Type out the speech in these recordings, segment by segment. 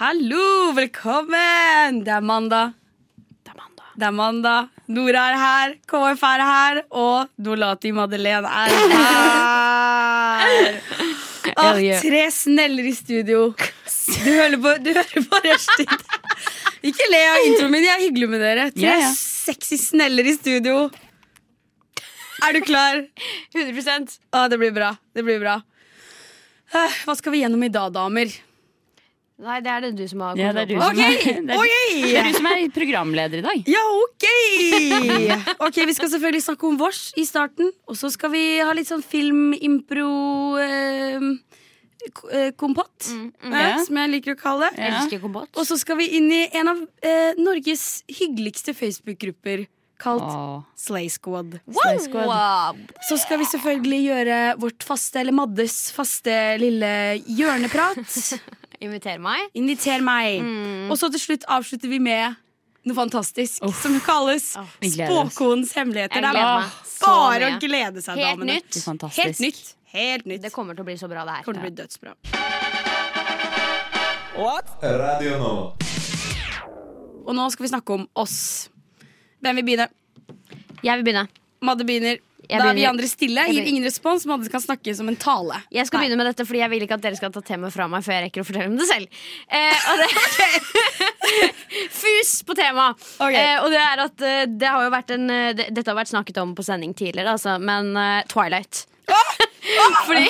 Hallo, velkommen! Det er mandag. Det er mandag. Det er mandag. Nora er her, KF er her, og Dolati Madeleine er her. Åh, tre sneller i studio. Du hører på, du hører på Rushtid. Ikke le av introen min, jeg er hyggelig med dere. Tre ja. sexy sneller i studio. Er du klar? 100% Å, det blir bra. Det blir bra. Hva skal vi gjennom i dag, damer? Nei, det er det du som har Ja, det er på. som okay. er, det er, det er du som er programleder i dag. Ja, ok! Ok, Vi skal selvfølgelig snakke om vårs i starten. Og så skal vi ha litt sånn filmimpro eh, k- eh, kompott, eh, Ja. som jeg liker å kalle det. Jeg elsker kompott. Og så skal vi inn i en av eh, Norges hyggeligste Facebook-grupper kalt. Slay Squad. Slay Squad. Så skal vi selvfølgelig gjøre vårt faste, eller Maddes faste lille hjørneprat. Inviter meg. Inviter meg. Og så til slutt avslutter vi med noe fantastisk som kalles oh. Spåkonens hemmeligheter. Det er bare å glede seg, Helt damene. nytt. Helt nytt. Helt nytt. Det kommer til å bli så bra, det her. kommer til å bli dødsbra. Radio nå. Og nå skal vi snakke om oss. Hvem vil begynne? Jeg vil begynne. Madde begynner. Da er vi andre stille. Gir ingen respons. Madde kan snakke som en tale. Jeg skal Nei. begynne med dette fordi jeg vil ikke at dere skal ta temaet fra meg før jeg rekker å fortelle om det selv. Eh, det Fus på temaet! Okay. Eh, og det er at eh, det har jo vært en eh, det, Dette har vært snakket om på sending tidligere, altså, men uh, Twilight. fordi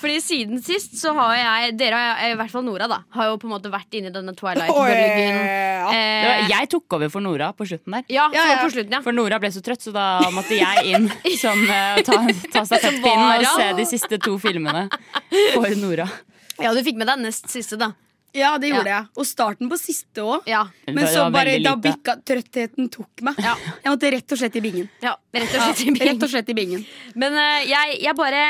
Fordi siden sist så har jeg Dere, har- i hvert fall Nora, da har jo på en måte vært inni denne Twilight-bølgen. Eh, jeg tok over for Nora på slutten der. ja, Ja, ja. på slutten, ja. For Nora ble så trøtt, så da måtte jeg inn som uh, ta, ta stafettpinnen og se de siste to filmene for Nora. Ja, du fikk med deg nest siste, da. Ja, det gjorde jeg. Og starten på siste òg. Ja, Men så bare da bikka trøttheten tok meg. Ja. Jeg måtte rett og slett i bingen. ja rett og slett. i Rett og slett i bingen. Men uh, jeg, jeg bare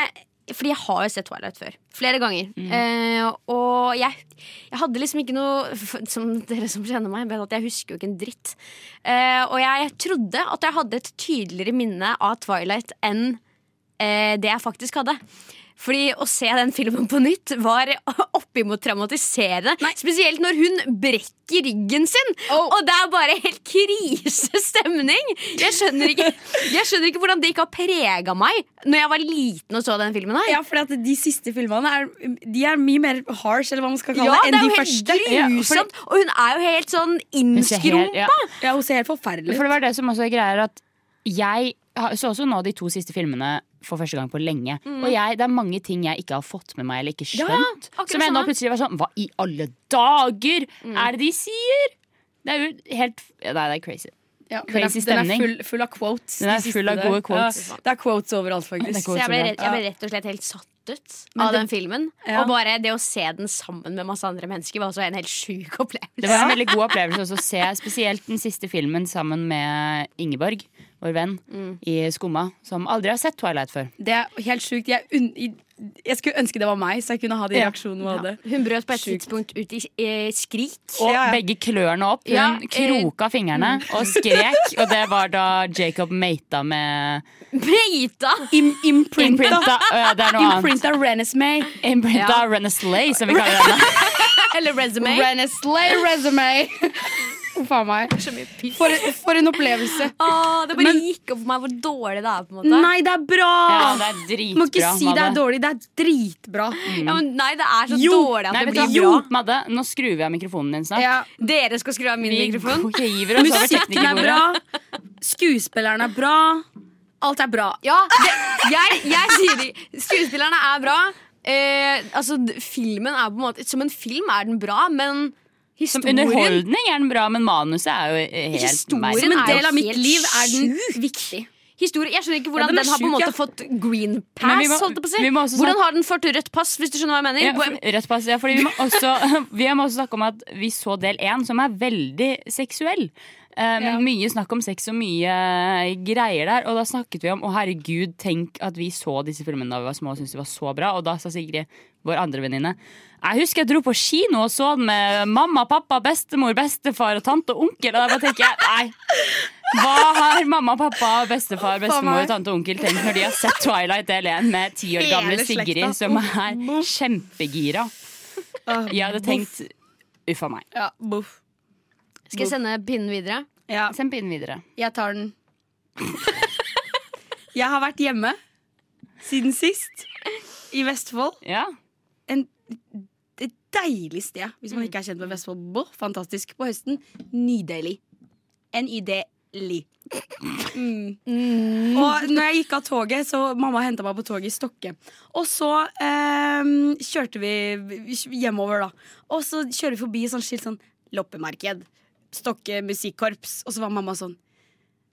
Fordi jeg har jo sett Twilight før. Flere ganger. Eh, og jeg, jeg hadde liksom ikke noe Som dere som kjenner meg, vet at jeg husker jo ikke en dritt. Eh, og jeg trodde at jeg hadde et tydeligere minne av Twilight enn eh, det jeg faktisk hadde. Fordi å se den filmen på nytt var oppimot traumatiserende. Spesielt når hun brekker ryggen sin. Og det er bare helt krisestemning. Jeg skjønner ikke, jeg skjønner ikke hvordan det ikke har prega meg Når jeg var liten og så den filmen her. Ja, for de siste filmene er, de er mye mer harsh eller hva man skal kalle Ja, det, det enn er de jo helt første. grusomt. Og hun er jo helt sånn Hun ser innskrumpa. helt- ja. Ja, Hun ser helt forferdelig For det var det som også er greia, er at jeg så også nå de to siste filmene for første gang på lenge. Og jeg, det er mange ting jeg ikke har fått med meg eller ikke skjønt. Ja, som jeg nå plutselig var sånn Hva i alle dager er det de sier?! Det er jo helt Nei, det er crazy. Ja, Crazy den er, den er full, full av quotes. Den er de full av gode quotes. Ja, det er quotes overalt, faktisk. Quotes. Så jeg ble, rett, jeg ble rett og slett helt satt ut av det- den filmen. Og bare det å se den sammen med masse andre mennesker var også en helt sjuk opplevelse. Det var en veldig god opplevelse også å se spesielt den siste filmen sammen med Ingeborg, vår venn, i Skumma, som aldri har sett Twilight før. Det er helt sjukt. Jeg, jeg skulle ønske det var meg, så jeg kunne ha de reaksjonene hun hadde. Hun brøt på et Sjukt. tidspunkt ut i eh, skrik. Og Ja, ja. begge klørne opp. Hun Ja, eh, kroka fingrene og skrek. Og det var da Jacob mata med Meita! Im imprinta. Imprinta øh, Det er noe annet. Imprinta Renesmee. Imprinta Ja. Reneslay, som vi kaller henne. Eller resume. Reneslay resume. A meg. For, for en opplevelse. Åh, det bare Men- gikk opp for meg hvor dårlig det er. på en måte Nei, det er bra! Ja, det er må ikke si si det er dårlig. Det er dritbra. Ja, men nei, det er så Jo. dårlig at Nei, det blir jo. bra. Madde, nå skrur vi av mikrofonen din snart. Ja. Dere skal skru av min Vi mikrofon. Musikken er bra. Skuespillerne Skuespilleren er bra. Alt er bra. Ja, det, jeg, jeg sier det. Skuespillerne er bra. Eh, altså, filmen er på en måte Som en film er den bra, men Som underholdning er den bra, men manuset er jo helt Historien. Som en del av mitt liv er den viktig. historie. Jeg skjønner ikke hvordan Ja, den den, har på en måte ja. fått green pass. må- holdt jeg på å si. Hvordan har den fått rødt pass, hvis du skjønner hva jeg mener? Ja, for- rødt pass, ja, fordi vi må, også, vi må også snakke om at vi så del én, som er veldig seksuell. Eh, men Mye snakk om sex og mye eh, greier der. Og da snakket vi om å herregud, tenk at vi så disse filmene da vi var små og syntes de var så bra. Og da sa Sigrid, vår andre venninne, jeg husker jeg dro på kino og så den med mamma, pappa, bestemor, bestefar og tante og onkel. Og da tenker jeg, nei. Hva har mamma, pappa, bestefar, bestemor tante og onkel tenkt når de har sett Twilight del 1 med ti år gamle Sigrid som er kjempegira? Jeg hadde tenkt uff a meg. Ja, boff. Skal jeg sende pinnen videre? Ja, Send pinnen videre. jeg tar den. Jeg har vært hjemme siden sist. I Vestfold. Ja. En, et deilig sted. Hvis man ikke er kjent med Vestfold. Bo, fantastisk. På høsten. Nydelig. N-y-d-li. Mm. Og når jeg gikk av toget, så mamma henta meg på toget i Stokke. Og så eh, kjørte vi hjemover, da. Og så kjører vi forbi et sånt skilt sånn loppemarked. Stokke musikkorps. Og så var mamma sånn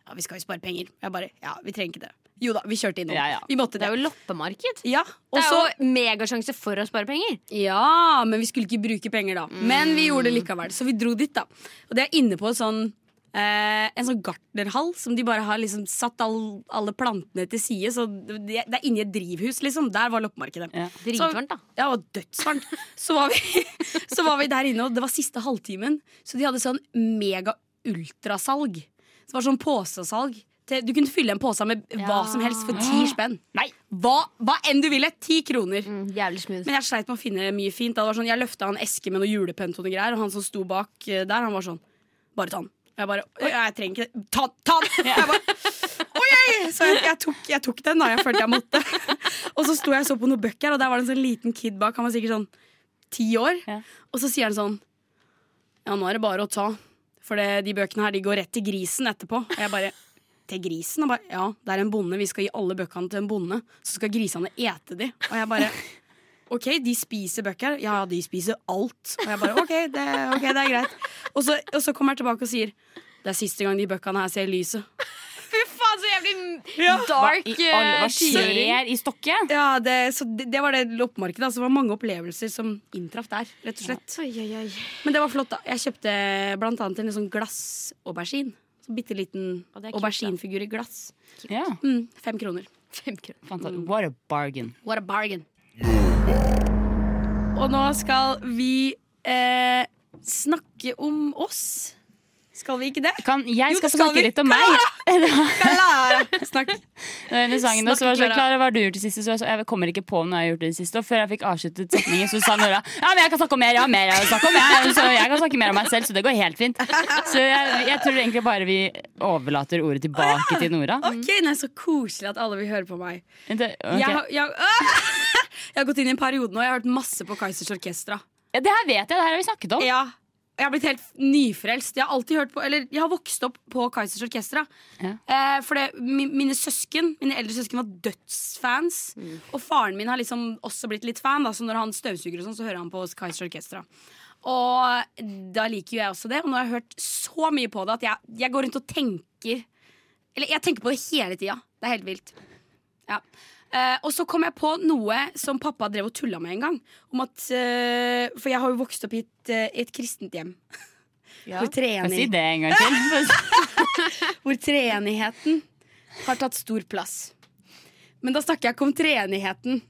Ja, vi skal jo spare penger. Jeg bare Ja, vi trenger ikke det. Jo da, vi kjørte innom. Ja, ja. Vi måtte Det det. er jo loppemarked. Ja, Det er jo megasjanse for å spare penger. ja, men vi skulle ikke bruke penger da. Men vi gjorde det likevel, så vi dro dit. da Og det er inne på sånn eh, en sånn gartnerhall som de bare har liksom satt all, alle plantene til side. Så det, det er inni et drivhus, liksom. Der var loppemarkedet. Ja. Dritvarmt, da. Ja, og dødsvarmt. Så var, vi, så var vi der inne, og det var siste halvtimen. Så de hadde sånn mega-ultrasalg. Så det var sånn påsesalg. Du kunne fylle en pose med hva som helst for ti spenn. Nei. Hva, hva enn du ville! Ti kroner. Mm. Men jeg sleit med å finne mye fint. Da det var sånn, jeg løfta en eske med noe julepynt og noe greier, og han som sto bak eh, der, han var sånn Bare ta den. Jeg bare «Oi, Jeg trenger ikke det. Ta, ta den! Jeg bare, oi! Så jeg, jeg, tok, jeg tok den, da. Jeg følte jeg måtte. og så sto jeg og så på noen bøker, og der var det en sånn liten kid bak. Han var sikkert sånn ti år. Og så sier han sånn Ja, nå er det bare å ta. For det, de bøkene her de går rett til grisen etterpå. Og jeg bare til grisen? Og bare, ja, det er en bonde. Vi skal gi alle bøkene til en bonde. Så skal grisene ete de. Og jeg bare OK, de spiser bøker. Ja, de spiser alt. Og jeg bare OK, det, okay, det er greit. Og så, og så kommer jeg tilbake og sier det er siste gang de bøkene her ser lyset. Fy faen, så jævlig Ja. dark I hva eh, skjer i Stokke? Ja, det, så det, det var det loppemarkedet. Altså, det var mange opplevelser som inntraff der, rett og slett. Oi, oi, oi. Men det var flott, da. Jeg kjøpte blant annet en sånn glassaubergine. Så bitte liten er auberginefigur i glass. Ja. Mm, fem kroner. Fem kroner. Mm. What a bargain. What a bargain. Og nå skal vi eh, snakke om oss. Skal vi ikke det? Kan, jeg skal jo, skal snakke vi. litt om meg. Klara! Snakk. Denne sangen da, så var så Klara, hva har du gjort det siste? Så jeg, kommer ikke på noe jeg har gjort det siste. Og før jeg fikk avsluttet setningen, så sa Nora ja, men jeg kan snakke om mer. Ja, mer jeg snakke om. Jeg, så jeg kan snakke mer om meg selv, så det går helt fint. Så jeg, jeg tror egentlig bare vi overlater ordet tilbake til Nora. Ok, nei, Så koselig at alle vil høre på meg. Det, okay. Jeg, har, jeg, jeg har gått inn i en periode nå. Jeg har hørt masse på Kaizers Orkestra. ja, det her vet jeg, det her har vi snakket om. Ja jeg har blitt helt nyfrelst. Jeg har alltid hørt på Eller jeg har vokst opp på Kaizers Orkestra. Ja. Eh, for det, mi- mine søsken Mine eldre søsken var dødsfans. Og faren min har liksom også blitt litt fan. Da, så når han støvsuger, og sånn, så hører han på Kaizers Orkestra. Og da liker jo jeg også det. Og nå har jeg hørt så mye på det at jeg, jeg går rundt og tenker Eller jeg tenker på det hele tida. Det er helt vilt. Ja. Eh, og så kom jeg på noe som pappa drev og tulla med en gang. Om at, eh, for jeg har jo vokst opp i et, eh, i et kristent hjem. Hvor, Kan si det en gang til? hvor treenigheten har tatt stor plass. Men da snakker jeg ikke om treenigheten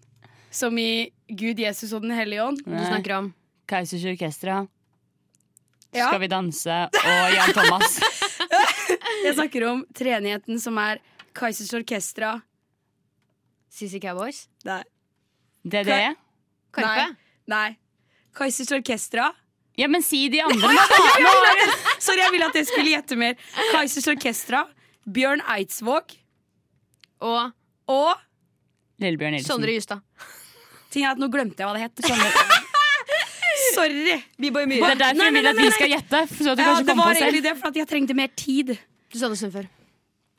som i Gud, Jesus og Den hellige ånd. Du snakker om Kaizers Orkestra, Ja. Skal vi danse og Jan Thomas. Jeg snakker om treenigheten som er Kaizers Orkestra. CC Cowboys? Nei. DDE. Karpe? Nei. Nei. Kaizers Orkestra. Ja, men si de andre, da! Sorry, jeg ville at jeg skulle gjette mer. Kaizers Orkestra. Bjørn Eidsvåg. Og Og Lillebjørn Nilsen. Sondre Justad. ting er at nå glemte jeg hva det het. Sorry. Biboy Det Myhre. er derfor jeg vil at vi skal gjette. Så at du Ja, kanskje det var på selv. egentlig det, for at jeg trengte mer tid. Du sa det sånn før.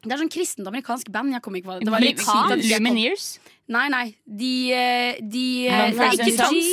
Det er sånn kristent amerikansk band. Jeg kom ikke på det. det var. Lumineers? Nei, nei. De, de, de eh, Mumford Nei, ikke and Sons?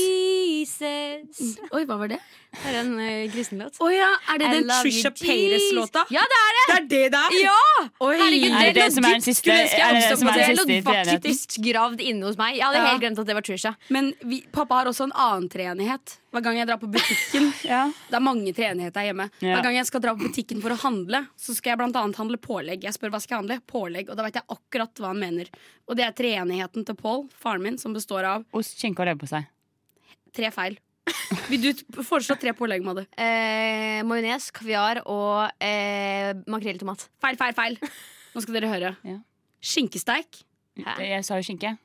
Jesus. Oi, hva var det? Det er en uh, kristen låt. Å ja, er det I den Trisha Jesus. Payres-låta? Ja, det er det! Det er det det er? Ja! Oi. Herregud, Er det det det som er skulle ønske jeg er det, treenigheten? Faktisk gravd inne hos meg. Jeg hadde Ja. helt glemt at det var Trisha. Men vi, pappa har også en annen treenighet. Hver gang jeg drar på butikken Ja. Det er mange treenigheter hjemme. Ja. Hver gang jeg skal dra på butikken for å handle, så skal jeg blant annet handle pålegg. Jeg spør hva skal jeg handle? Pålegg. Og da vet jeg akkurat hva han mener. Og det er treenigheten til Paul, faren min, som består av Ost, skinke og leverpostei. Tre feil. Vil du foreslå tre pålegg, Madde? Eh, Majones, kaviar og eh, makrell i tomat. Feil, feil, feil. Nå skal dere høre. Ja. Skinkesteik. Hæ? Jeg sa jo skinke.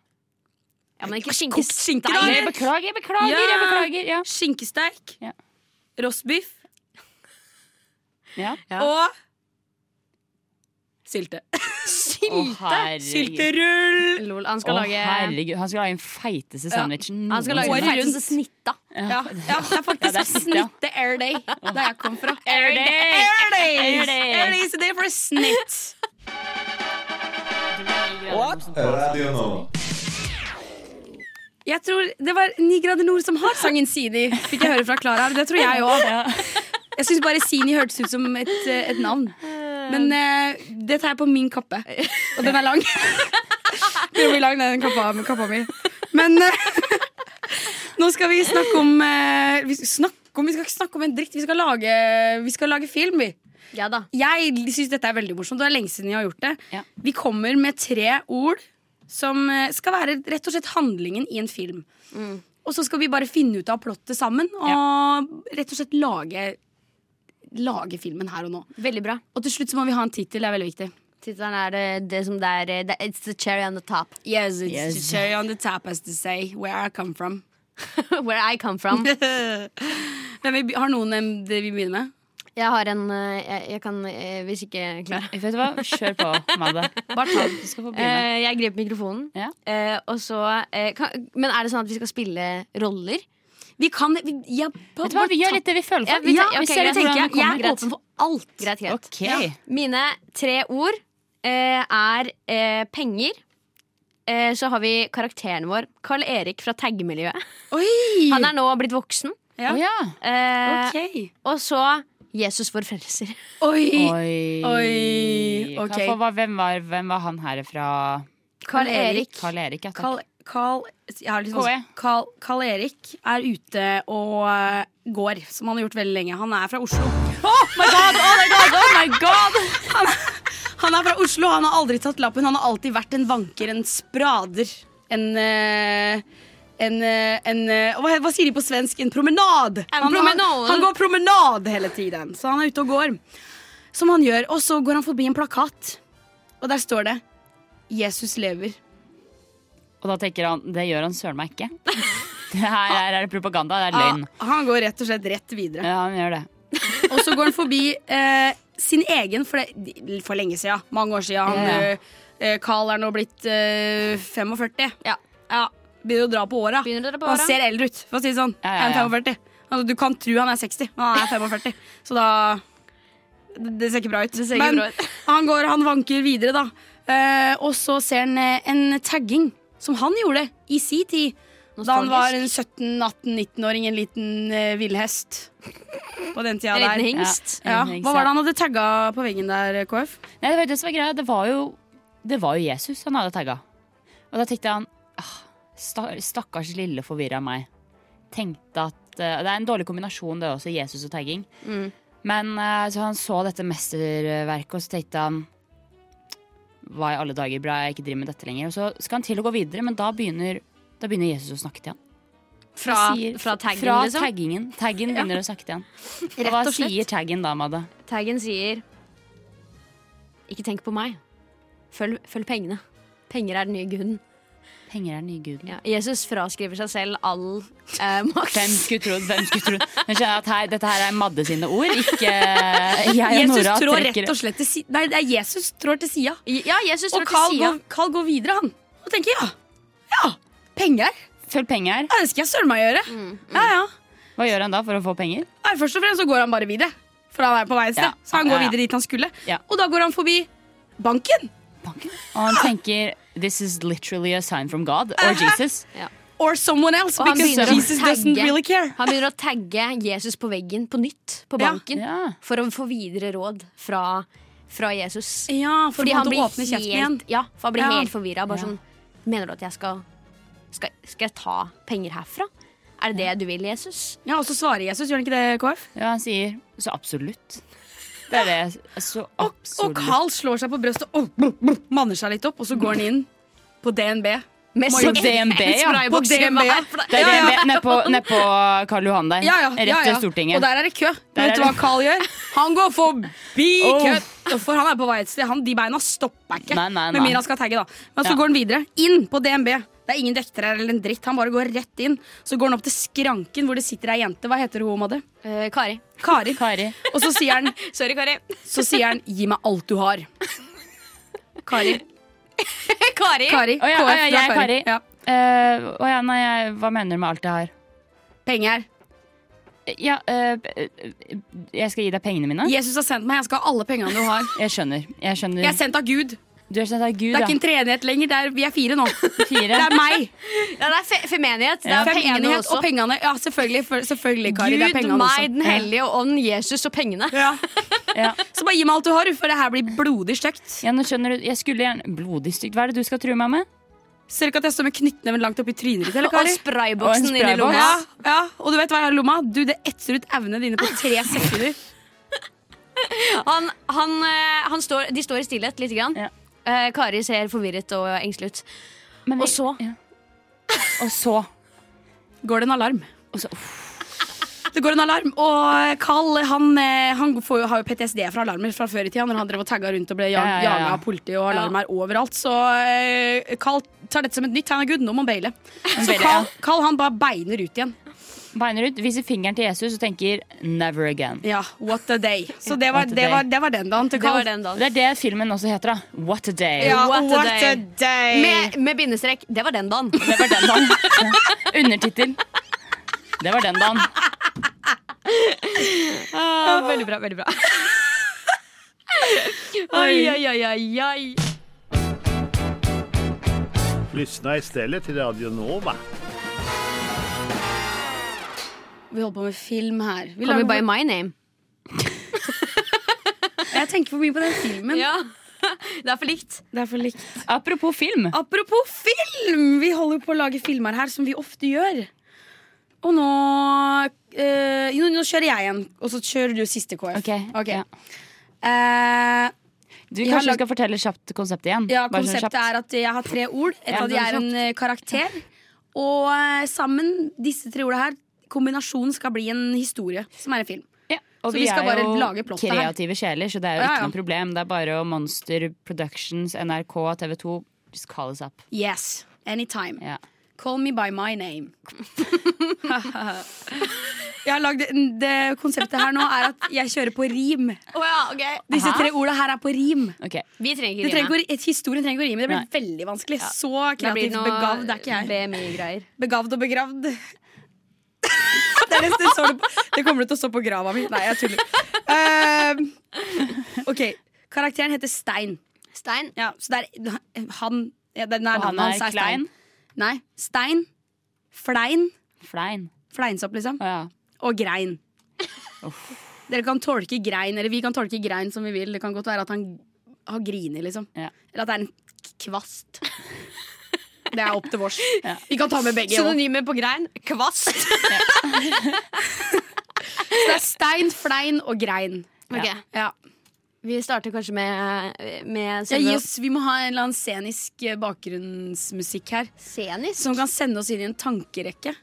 Ja, men ikke Kokt skinke, skinkesteik. da, Jeg beklager, jeg beklager, Ja. jeg beklager. Ja. Skinkesteik. Ja. Rostbiff. Ja. Ja. Og sylte. Sylte! Sylterull! Lol, han skal Å, lage herregud. Han skal lage den feiteste sandwichen Han skal lage den feiteste snitta. Ja, ja, det er faktisk Ja, ja. snitte air day der jeg kom fra. Air day! Air Day, Air day! Air days a day for a snitt. Radio Nova. Jeg tror det var Ni grader nord som har sangen Sini, fikk jeg høre fra Klara. Det tror jeg òg. Jeg syns bare Sini hørtes ut som et, eh, et navn. Men eh, det tar jeg på min kappe. Og den er lang. Den blir lang, den kappa, kappa mi. Men eh, nå skal vi snakke om eh, vi, skal snakke om vi skal ikke snakke om en dritt. Vi skal lage, vi skal lage film, vi. Ja da. Jeg syns dette er veldig morsomt. Det er lenge siden jeg har gjort det. Ja. Vi kommer med tre ord som eh, skal være rett og slett handlingen i en film. Og så skal vi bare finne ut av plottet sammen og rett og slett lage, lage filmen her og nå. Veldig bra. Og til slutt så må vi ha en tittel. Det er veldig viktig. Tittelen er det, det som det er det, It's the cherry on the top. Yes, it's Yes. the cherry on the top, as to say. Where I come from. Where I come from. Men vi, har noen det vi begynner med? Jeg har en eh, Jeg, jeg kan eh, Hvis ikke Klara. Vet du hva? Kjør på, Madde. Bare ta. Du skal få begynne. Eh, jeg griper mikrofonen. Ja. Eh, og så kan, Men er det sånn at vi skal spille roller? Vi kan vi, ja, på, Vet du hva? Vi gjør litt det vi føler Ja, for. vi Ja, vi ok, ser greit. jeg. Jeg er åpen for alt. Greit, greit. Ok. Mine tre ord eh, er eh, penger. Eh, så har vi karakteren vår, Carl Erik fra taggemiljøet. Han er nå blitt voksen. Ja. Oh, ja. Eh, Ok. Og så Jesus vår frelser. Oi. Oi. Oi, Okay. få hvem, var, hvem var han her fra Carl Erik. Carl Erik? Ja, takk. Carl, Carl, vanskelig- Carl, Carl Erik er ute og eh, går, som han har gjort veldig lenge. Han er fra Oslo. Oh my god! Oh my god! Han er fra Oslo, han har aldri tatt lappen. Han har alltid vært en vanker, en sprader. En eh, en, eh, en hva, hva sier de på svensk? En promenad! En han, promenade. Han, han går promenad hele tiden. Så han er ute og går. Som han gjør. Og så går han forbi en plakat, og der står det 'Jesus lever'. Og da tenker han det gjør han søren meg ikke. Det her er, er det propaganda, det er løgn. Ah, han går rett og slett rett videre. Ja, han gjør det. Og så går han forbi eh, sin egen for, det, for lenge siden. Mange år siden. Han, eh, Carl er nå blitt eh, 45. Ja. Ja, Begynner å dra på åra. Han ser eldre ut, for å si det sånn. Ja, ja, ja. 45. Altså, du kan tro han er 60, men han er 45. Så da Det, det ser ikke bra ut. Det ser ikke men bra ut. han går, han vanker videre, da. Eh, og så ser han eh, en tagging som han gjorde i si tid. Da han var en 17-18-19-åring, en liten uh, villhest. På den tida En der. liten hingst. Ja. En hingst, Hva var det han hadde tagga på veggen der, KF? Nei, det var det som var greia. Det var jo, det var jo Jesus han hadde tagga. Og da tenkte han ah, sta, Stakkars lille forvirra meg. Tenkte at eh, Det er en dårlig kombinasjon, det også, Jesus og tagging. Mm. Men eh, så han så dette mesterverket, og så tenkte han Hva i alle dager, bra jeg ikke driver med dette lenger. Og så skal han til å gå videre, men da begynner, da begynner Jesus å snakke til han. Fra, Sier- fra taggen, fra liksom? taggingen. Taggen begynner å snakke til han. Og hva og sier taggen da, Madde? Taggen sier Ikke tenk på meg. Følg, følg pengene. Penger er den nye guden. Penger er den nye guden. Ja, Jesus fraskriver seg selv all eh, makt. Hvem skulle trodd? Hvem skulle trodd? Men skjønner at her, dette her er Madde sine ord, ikke jeg og Jesus Nora trår trekker rett og slett til si Nei, det er Jesus trår til sida. Ja, Jesus Og Carl til sida. går, Carl går videre, han. Og tenker ja. Ja, penger. Følg penger. Ja, det skal jeg søren meg gjøre. Ja, ja. Hva gjør han da for å få penger? Nei, først og fremst så går han bare videre. For han er på vei et sted. Så han går videre dit han skulle. Og da går han forbi banken. Og han tenker This is literally a sign from God or Jesus. or someone else han because begynner Jesus doesn't tagge. really care. Han begynner å tagge Jesus på veggen på nytt på banken Ja. for å få videre råd fra, fra Jesus. Ja, for Fordi han blir åpne kjeften igjen. ja, for han blir Ja. helt forvirra. Bare Ja. sånn Mener du at jeg skal, skal Skal jeg ta penger herfra? Er det det du vil, Jesus? Ja, Og så svarer Jesus, gjør han ikke det, KF? Ja, han sier så absolutt. Det er det. Så Og, og. Carl slår seg på brøstet og brr, brr, manner seg litt opp, og så går han inn på DNB. Med På DNB, ja. På DNB. Det er DNB Nedpå ned på Karl Johan der. Ja, ja, Rett ja, ved Stortinget. Og der er det kø. Der Vet du hva Carl gjør? Han går forbi Oh. kø. For han er på vei et sted. Han, de beina stopper ikke. Nei, nei, Med mindre han skal tagge, da. Men så går han videre. Inn på DNB. Det er ingen vektere eller en dritt. Han bare går rett inn. Så går han opp til skranken hvor det sitter ei jente. Hva heter hun, Madde? Eh, Kari. Kari. Kari. Og så sier han, Sorry, Kari. så sier han 'gi meg alt du har'. Kari. Kari. Kari. Å ja, å ja, jeg er Kari. Ja. Uh, Å ja, nei, hva mener du med alt jeg har? Penger. Ja, øh, jeg skal gi deg pengene mine? Jesus har sendt meg. Jeg skal ha alle pengene du har. Jeg skjønner. Jeg skjønner. Jeg er sendt av Gud. Du er sendt av Gud, Det er ikke en treenighet lenger. Det er, vi er fire nå. Det er meg. Ja, det er fe femenighet. Det Ja. er pengene også. og pengene. Ja, selvfølgelig, for- selvfølgelig Kari. det er Gud, pengene meg, også. Den hellige ånd, Jesus og pengene. Ja. Ja. Så bare gi meg alt du har, for det her blir blodig stygt. ja, nå skjønner du. Jeg skulle gjerne Blodig stygt. Hva er det du skal true meg med? Ser du ikke at jeg står med knyttneven langt oppi trynet ditt? eller, Kari? Og sprayboksen spray i lomma. Ja, ja, og du vet hva jeg har i lomma? Du, Det etser ut evnene dine på tre sekunder. Han, han, eh, han står, de står i stillhet lite grann. Ja. Eh, Kari ser forvirret og engstelig ut. Og så? ja. Og så Går det en alarm? Og så Det går en alarm, og Carl han, eh, han får jo, har jo PTSD fra alarmer fra før i tida, når han drev og tagga rundt og ble Ja, ja, ja, jaga av politi og alarmer overalt. Så eh, Carl tar dette som et nytt tegn av Gud. Nå må han baile. Så baile, Carl, ja. Carl han bare beiner ut igjen. Beiner ut, viser fingeren til Jesus og tenker 'never again'. Ja, what a day. Så det var, det var, det var den dagen til Det var den dagen. Det er det filmen også heter. da What a day. Ja, What a what day. a day. Med, med bindestrek. Det var den dagen. Det var den dagen. Ja. Undertittel. Det var den dagen. Ah, veldig bra. veldig bra Oi, oi, oi, oi, oi. Lyssna istället till Radio Nova. Vi holder på med film her. Vi Call me by my name. Jeg tenker for mye på den filmen. Ja. Det er for likt. Det er for likt. Apropos film. Apropos film! Vi holder på å lage filmer her, som vi ofte gjør. Og nå eh, nå, Nå kjører jeg en, og så kjører du siste KF. Okay. Okay. ja. Eh, Du Kanskje lag- skal fortelle kjapt konseptet igjen? ja, Bare sånn konseptet kjapt. er at jeg har tre ord. Et Ja, av de er en eh, karakter. Og eh, sammen, disse tre ordene her, kombinasjonen skal bli en historie, som er en film. Ja, og Så vi, vi skal er bare jo lage kreative sjeler, så det er jo ikke ja. noe problem. Det er bare å Monster Productions, NRK, TV2 Just call us up. Yes, anytime. Ja. Call me by my name. jeg har lagd, det Konseptet her nå er at jeg kjører på rim. Oh, ja, okay. Disse tre ordene her er på rim. Okay. Vi trenger ikke trenger rime. historien trenger ikke å rime. Det blir Nei. veldig vanskelig. Så kreativt begavd er ikke jeg. Begavd og begravd. Det, det, det kommer du til å stå på grava mi. Nei, jeg tuller. Uh, ok, Karakteren heter Stein. Stein. Ja, så det er han ja, det er Og han er Stein. klein? Nei. Stein, Flein, Flein. Fleinsopp, liksom. Ja. Og grein. Dere kan tolke grein, eller vi kan tolke grein som vi vil. Det kan godt være at han har griner, liksom. Ja. Eller at det er en kvast. Det er opp til vårs. Ja. Vi kan ta med begge. også. Synonymer på grein. Kvast. Så det er stein, flein og grein. Ok, Ja. Vi starter kanskje med, med Ja, oss, vi må ha en eller annen scenisk eh, bakgrunnsmusikk her. scenisk. Som kan sende oss inn i en tankerekke.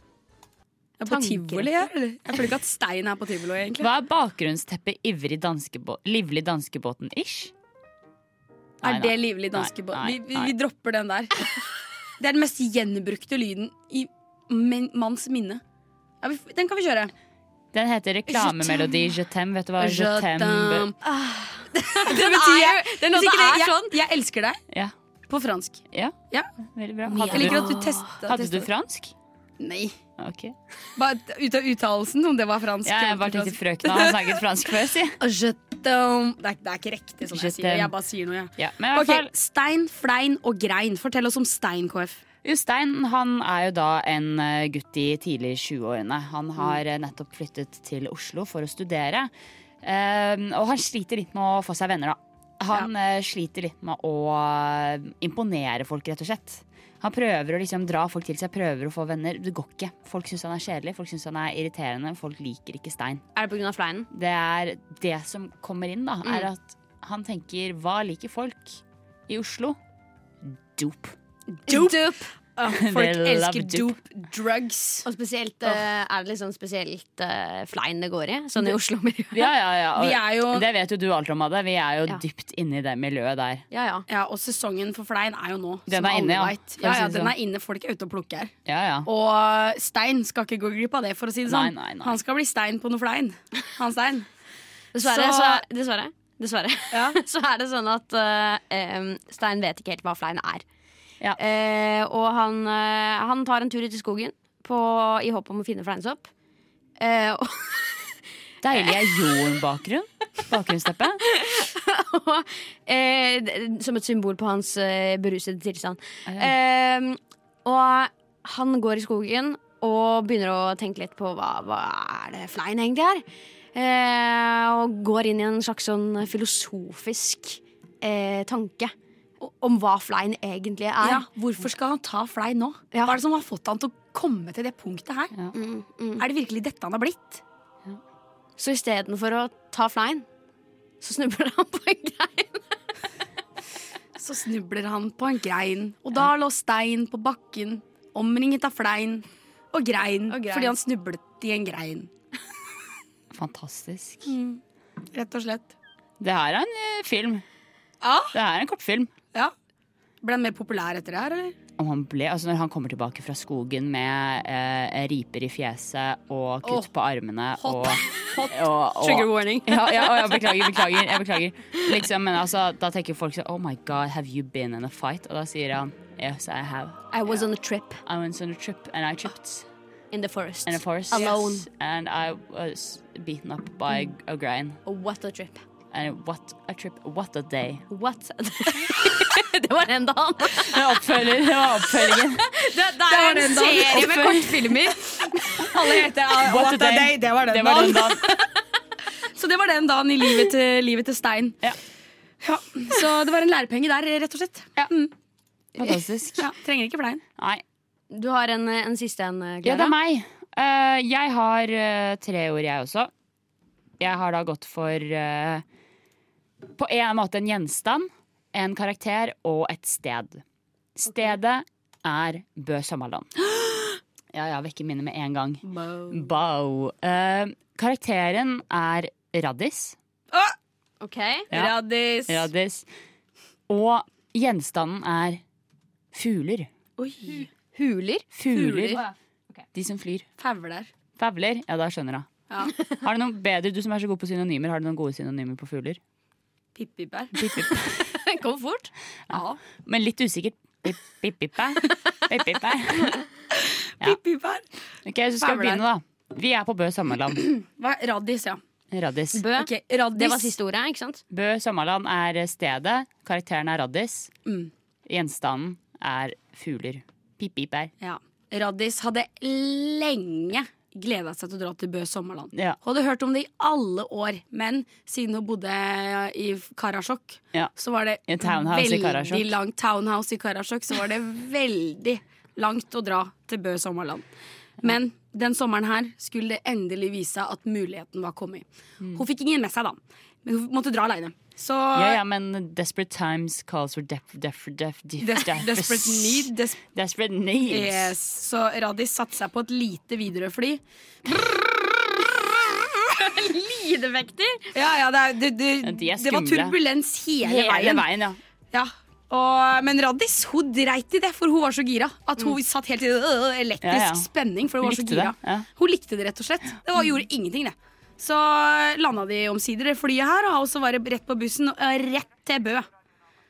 Det er på tivoli her, eller? Jeg føler ikke at stein er på tivoli, egentlig. Hva er bakgrunnsteppet ivrig danskebå livlig danskebåten-ish? Er det livlig danskebåt? Vi, vi, vi dropper den der. Det er den mest gjenbrukte lyden i min, manns minne. Ja, vi, den kan vi kjøre. Den heter reklamemelodi Je t'aime. Vet du hva Je t'aime t'aime. Den er jo Den låta det- er sånn. Jeg elsker deg Ja. på fransk. ja, Ja. veldig bra. Jeg Hadde du, hadde du fransk? Nei. Ok. Bare ut av uttalelsen, om det var fransk. Ja, jeg bare tenkte frøkna har snakket fransk før, si. Det, er, det er ikke riktig sånn jeg sier det. Jeg bare sier noe, jeg. Ja, Ja, i hvert Ok, fall Stein, flein og grein. Fortell oss om stein, KF. Jostein han er jo da en eh, gutt i tidlig 20-årene. Han har eh, nettopp flyttet til Oslo for å studere. Eh, og han sliter litt med å få seg venner, da. Han ja. sliter litt med å eh, imponere folk, rett og slett. Han prøver å liksom dra folk til seg, prøver å få venner. Det går ikke. Folk syns han er kjedelig, folk syns han er irriterende. Folk liker ikke Stein. Er det pga. fleinen? Det er det som kommer inn, da. Er at han tenker hva liker folk i Oslo? Dop. Dop. Folk They folk elsker dope. dope, drugs. Og spesielt eh, er det liksom spesielt uh, flein det går i, sånn i Oslo-miljøet. Ja, ja, ja. Og Vi er jo Det vet jo du alt om, Madde. Vi er jo Ja. dypt inne i det miljøet der. Ja, ja. Ja, og sesongen for flein er jo nå. Den som er inne, ja. ja, ja den sånn. er inne. Folk er ute og plukker her. Ja, ja. Og Stein skal ikke gå glipp av det, for å si det sånn. Nei, nei, nei. Han skal bli stein på noe flein. Han Stein. Dessverre, Så- så, dessverre, dessverre. Ja. så er det sånn at uh, um, Stein vet ikke helt hva flein er. Ja. Eh, og han, eh, han tar en tur ut i skogen på, i håp om å finne fleinsopp. Eh, og, Deilig er jorden-bakgrunn. Bakgrunnsteppe. eh, som et symbol på hans eh, berusede tilstand. Eh, og han går i skogen og begynner å tenke litt på hva, hva er det flein egentlig er. Eh, og går inn i en slags sånn filosofisk eh, tanke om hva flein egentlig er. Ja, hvorfor skal han ta flein nå? Ja. Hva er det som har fått han til å komme til det punktet her? Mm, mm. Er det virkelig dette han har blitt? Så istedenfor å ta flein, så snubler han på en grein. Så snubler han på en grein, og da lå Stein på bakken, omringet av flein og grein, Og grein. fordi han snublet i en grein. Fantastisk. Rett og slett. Det her er en eh, film. Ja. Det her er en kortfilm. Ja. Ble han mer populær etter det her, eller? Om han ble, altså når han kommer tilbake fra skogen med eh, riper i fjeset og kutt oh, på armene hot, og, og, og Trigger warning. ja, ja, ja, beklager, beklager. Jeg beklager. Liksom, men altså, da tenker folk sånn Oh my god, have you been in a fight? Og da sier han Yes, I have. I was on a trip I was on a trip and I tripped in the forest. in the forest. Alone. Yes, and I was beaten up by a grain. What a trip. And what a trip, what a day. What? det var den dagen. Det var oppfølger- det var oppfølgingen. Det, det var er en serie med kortfilmer. Alle heter What, What a day. Det var den Det var den dagen. Så det var den dagen i livet til, livet til Stein. Ja. Ja, Så det var en lærepenge der, rett og slett. Mm. Fantastisk. Ja, trenger ikke flein. Nei. Du har en, en siste en, Ja, det er meg. Uh, jeg har uh, tre ord, jeg også. Jeg har da gått for eh, på en måte en gjenstand, en karakter og et sted. Stedet er Bø Sommerland. Ja, ja, vekker minnet med en gang. Bow. Eh, karakteren er Raddis. Ok. Ja. Raddis. Raddis. Og gjenstanden er fugler. Oi. Fugler. Fugler. De som flyr. Fauler. Favler? Ja, da skjønner jeg. Ja. Har du noen bedre, Du som er så god på synonymer, har du noen gode synonymer på fugler? Pippibær. Den kom fort. Ja. Men litt usikkert. Pip, pip, pippe. Pip. Ja. Pippibær. Ok, så skal vi begynne, da. Vi er på Bø Sommerland. Hva? Raddis, ja. Raddis. Bø. Ok, Raddis. Det var siste ordet, ikke sant? Bø Sommerland er stedet. Karakteren er Raddis. Mm. Gjenstanden er fugler. Pip, pip er. Ja. Raddis hadde lenge gleda seg til å dra til Bø Sommerland. Ja. Hun hadde hørt om det i alle år, men siden hun bodde i Karasjok, Ja. så var det veldig langt townhouse i Karasjok, så var det veldig langt å dra til Bø Sommerland. Men den sommeren her skulle det endelig vise at muligheten var kommet. Hun fikk ingen med seg, da, men hun måtte dra aleine. Så Ja, ja, men desperate times calls for def, def, def, def, des def- desperate need des Desperate needs. yes. Så Radis satte seg på et lite Widerøe-fly. Lydeffekter! Ja, ja, det, er- det, det, De er det var skumle. turbulens hele, Hele veien. veien, ja. Ja. Og, men Radis hun dreit i det, for hun var så gira. At hun satt helt i øh, elektrisk Mm. Ja, ja. spenning. For hun Hun var så likte gira. det, ja. Hun likte det rett og slett. Det var, gjorde ingenting, det. Så landa de omsider det flyet her, og så var det rett på bussen og rett til Bø.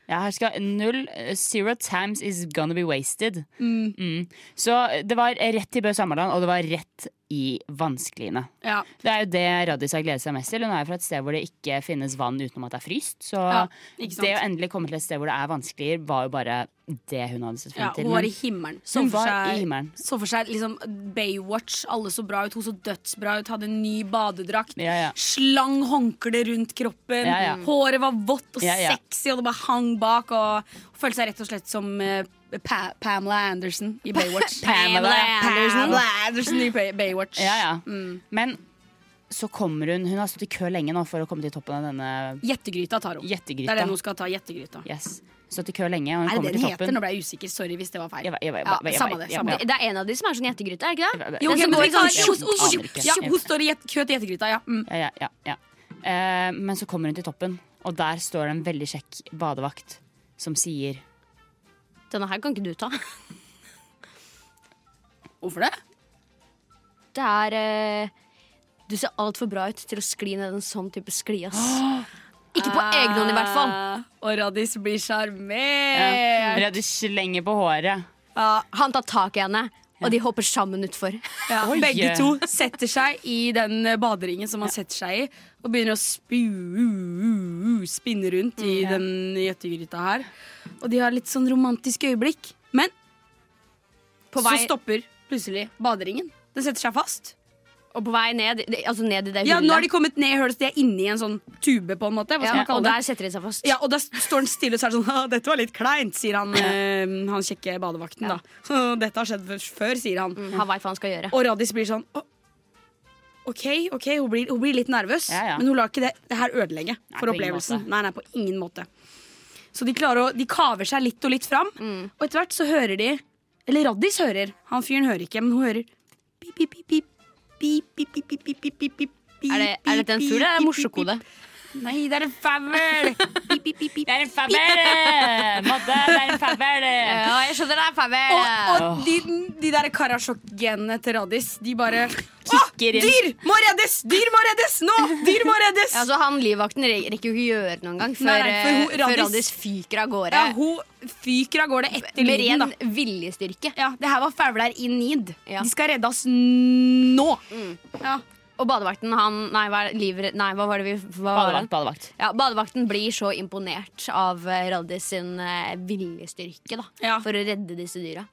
Ja, her skal null eh, Zero times is gonna be wasted. Mm. Mm. Så det var rett til Bø Sammerland, og det var rett i vanskeliene. Ja. Det er jo det Raddis har gledet seg mest til. Hun er jo fra et sted hvor det ikke finnes vann utenom at det er fryst. Så Ja, det å endelig komme til et sted hvor det er vanskeligere, var jo bare det hun hadde sett frem Ja, hun var i himmelen. Så hun for var seg, i himmelen. Så for seg liksom Baywatch. Alle så bra ut. Hun så dødsbra ut. Hadde en ny badedrakt. Ja. Slang håndkle rundt kroppen. Håret var vått og sexy, og det bare hang bak. Og følte seg rett og slett som eh, pa Pamela Anderson i Baywatch. Pamela Anderson. Pamela Anderson i Bay- Baywatch. Ja, ja. Mm. Men så kommer hun Hun har stått i kø lenge nå for å komme til toppen av denne Jettegryta tar hun. Det er den hun skal ta. Jettegryta. Yes. Stått i kø lenge, og hun Er det kommer den til heter? toppen. Nå ble jeg usikker. Sorry hvis det var feil. Jeg vet- jeg vet- Ja, jeg vet- samme det. jeg Samme vet- det. Det er en av de som er sånn gjettegryte, er det ikke det? Jo, Den ok, som men går i kan- jo, tjo- jo, aner ikke. ja, Hun står i kø til Jettegryta, ja. Mm. Ja, ja, ja, ja. Eh, men så kommer hun til toppen, og der står det en veldig kjekk badevakt som sier Denne her kan ikke du ta. Hvorfor det? Det er eh, Du ser altfor bra ut til å skli ned en sånn type skli, ass. Ikke på egen hånd, i hvert fall. Ah, Og Radis blir sjarmert. Reddy slenger på håret. Ja, Han tar tak i henne, og de hopper sammen utfor. ja, begge to setter seg i den eh, baderingen som man setter seg i, og begynner å spu, spinne rundt i den gjettegryta her. Og de har litt sånn romantisk øyeblikk. Men På så stopper plutselig baderingen. Den setter seg fast. Og på vei ned, altså ned i det Ja, hullet. Nå har de kommet ned i hullet, så de er inni en sånn tube, på en måte. Hva skal ja, man og det? der setter de seg fast. Ja, og da står den stille og så er det sånn 'Dette var litt kleint', sier han, øh, han kjekke badevakten. da 'Dette har skjedd før', sier han. Mm, Han veit hva han skal gjøre. Og Radis blir sånn OK, ok, hun blir, hun blir litt nervøs, Ja, ja. men hun lar ikke det, det her ødelegge for opplevelsen. Nei, nei, på ingen måte. Så de klarer å De kaver seg litt og litt fram, Mm. og etter hvert så hører de Eller Radis hører. Han fyren hører ikke, men hun hører pip, pip, pip, pip. Pip, pip, pip, pip, pip, pip, pip, pip, Er, det, pip, pip, pip! Pip, pip, pip, pip. Det er en fabel! Madde, det er en fabel! Ja, jeg skjønner det er fabel. Og, og de, de der Karasjok-genene til Radis, de bare Kicker inn. Dyr må reddes! Dyr må reddes! Nå! Dyr må reddes! Ja, så han Livvakten rekker jo ikke gjøre noe engang før, Nei, nei, hun- før Radis- fyker av gårde. Ja, hun fyker av gårde etter med lyden, ren da. viljestyrke. Ja, det her var fauler in need. Ja. De skal redde oss nå. Ja. Og badevakten, han Nei, hva, er det? liv, nei, hva var det vi hva? Badevakt, badevakt. Ja, Badevakten blir så imponert av eh, Radis sin eh, viljestyrke da, Ja. for å redde disse dyra.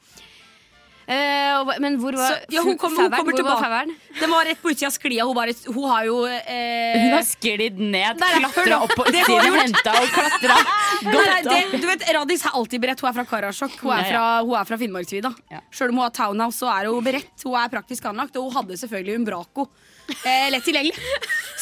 Eh, og hva- men hvor var Så- ja, hun kommer- hun faueren? kommer Hvor var tilbake. faueren? Den var rett på utsida av sklia. Hun, bare, hun har jo eh, Hun har sklidd ned, nei, klatra opp på Det gjort. henta og klatra. Nei, nei, det, du vet, Radis er alltid beredt. Hun er fra Karasjok. Hun er Ja, ja. fra, hun er fra Finnmarksvidda. Ja. Sjøl om hun har townhouse, så er hun beredt. Hun er praktisk anlagt, og hun hadde selvfølgelig Umbraco. Eh, lett tilgjengelig.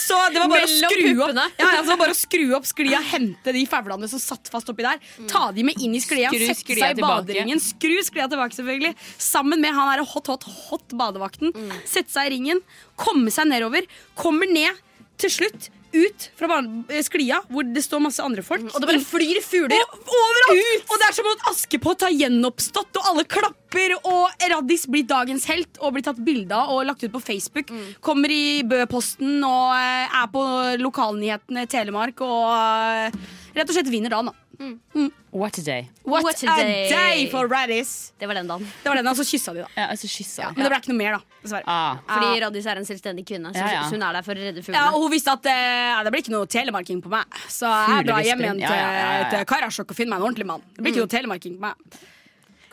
Så det var bare å skru opp puppene. ja, ja, så bare å skru opp sklia, hente de faulene som satt fast oppi der. Ta de med inn i sklia, Skru sette sklia seg i tilbake. baderingen. Skru sklia tilbake, selvfølgelig. Sammen med han derre hot, hot, hot badevakten. Sette seg i ringen, komme seg nedover. Kommer ned til slutt. Ut fra eh, sklia, hvor det står masse andre folk. Og det bare flyr fugler Og overalt! Og det er som at Askepott har gjenoppstått, og alle klapper, og Raddis blir dagens helt og blir tatt bilde av og lagt ut på Facebook. Kommer i Bø-posten og eh, er på lokalnyhetene Telemark og eh, rett og slett vinner dagen, da. What a day. What, What a a day. day. for Raddis. Det var den dagen. Det var den, og så kyssa de, da. Ja, altså kyssa. Men det ble ikke noe mer, da. Dessverre. Ah. Fordi Radis er en selvstendig kvinne, så, Ja, ja. så hun er der for å redde Ja, fuglene. og hun visste at uh, det blir ikke noe telemarking på meg. Så jeg drar hjem igjen til, Ja, ja, ja, ja. til Karasjok og finner meg en ordentlig mann. Det blir ikke noe telemarking på meg.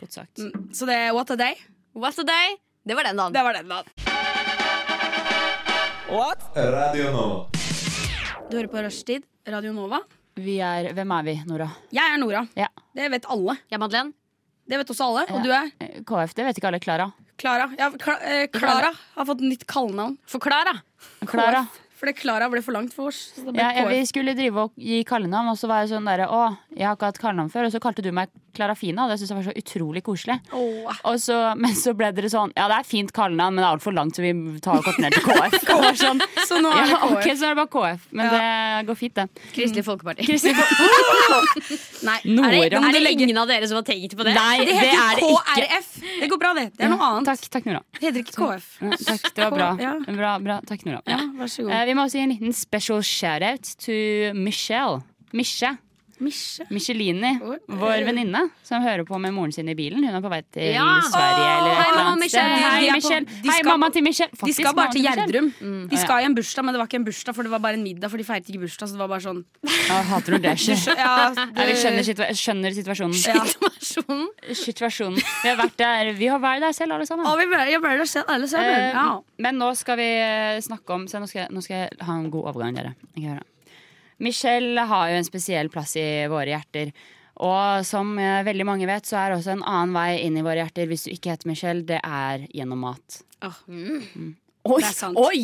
Godt sagt. Så det er what a day. What a day? Det var den dagen. Det var den, dagen. What? Radio Nova. Du hører på Rushtid, Radio Nova. Vi er, hvem er vi, Nora? Jeg er Nora. Ja. Det vet alle. Jeg er Madeleine? Det vet også alle. Og Ja. du er Eh, KF, det vet ikke alle. Klara. Klara. Ja, Kla- eh, Klara har fått nytt kallenavn. For Klara. Klara. For det Klara ble for langt for oss. Så det ble Ja, ja, vi skulle drive og gi kallenavn, og så var jeg sånn derre Å, jeg har ikke hatt kallenavn før. Og så kalte du meg Klarafina, og det syntes jeg var så utrolig koselig. Oh. Og så, men så ble dere sånn Ja, det er fint kallenavn, men det er altfor langt, så vi tar og korter ned til KF. Sånn, Så nå er det KF. ja, ok, så er det bare KF. Men det går fint, det. Kristelig Folkeparti. Kristelig Folkeparti. Nei, Er det, er det ingen av dere som har tenkt på det? Nei, det det heter er det ikke. KRF. Det går bra, det. Det er noe annet. Takk, takk, Nora. Det heter ikke KF. Ja, takk, det var bra. Ja. bra, bra. Takk, Nora. Ja, vær så god. Vi må også gi en liten special shout-out to Michelle. Misje. Misje. Michelini, vår venninne, som hører på med moren sin i bilen. Hun er på vei til Ja. Sverige eller et Hei, mamma annet sted. Hei, Michelle. Hei, mamma til Michelle. De skal bare til. Gjerdrum. De skal i en bursdag, men det var ikke en bursdag, for det var bare en middag. For de feiret ikke bursdag, så det var bare sånn Jeg hater når det skjer. ja, vi skjønner, situa skjønner situasjonen. Ja. Situasjonen. Situasjonen. Vi har vært der, vi har vært der selv, alle sammen. Å, vi ble, der selv, alle sammen. Ja. Men nå skal vi eh, snakke om Se, nå skal, jeg- nå skal jeg ha en god overgang, dere. Jeg kan høre. Michelle har jo en spesiell plass i våre hjerter. Og som eh, veldig mange vet, så er også en annen vei inn i våre hjerter hvis du ikke heter Michelle, det er gjennom mat. Oi, det er sant. Oi!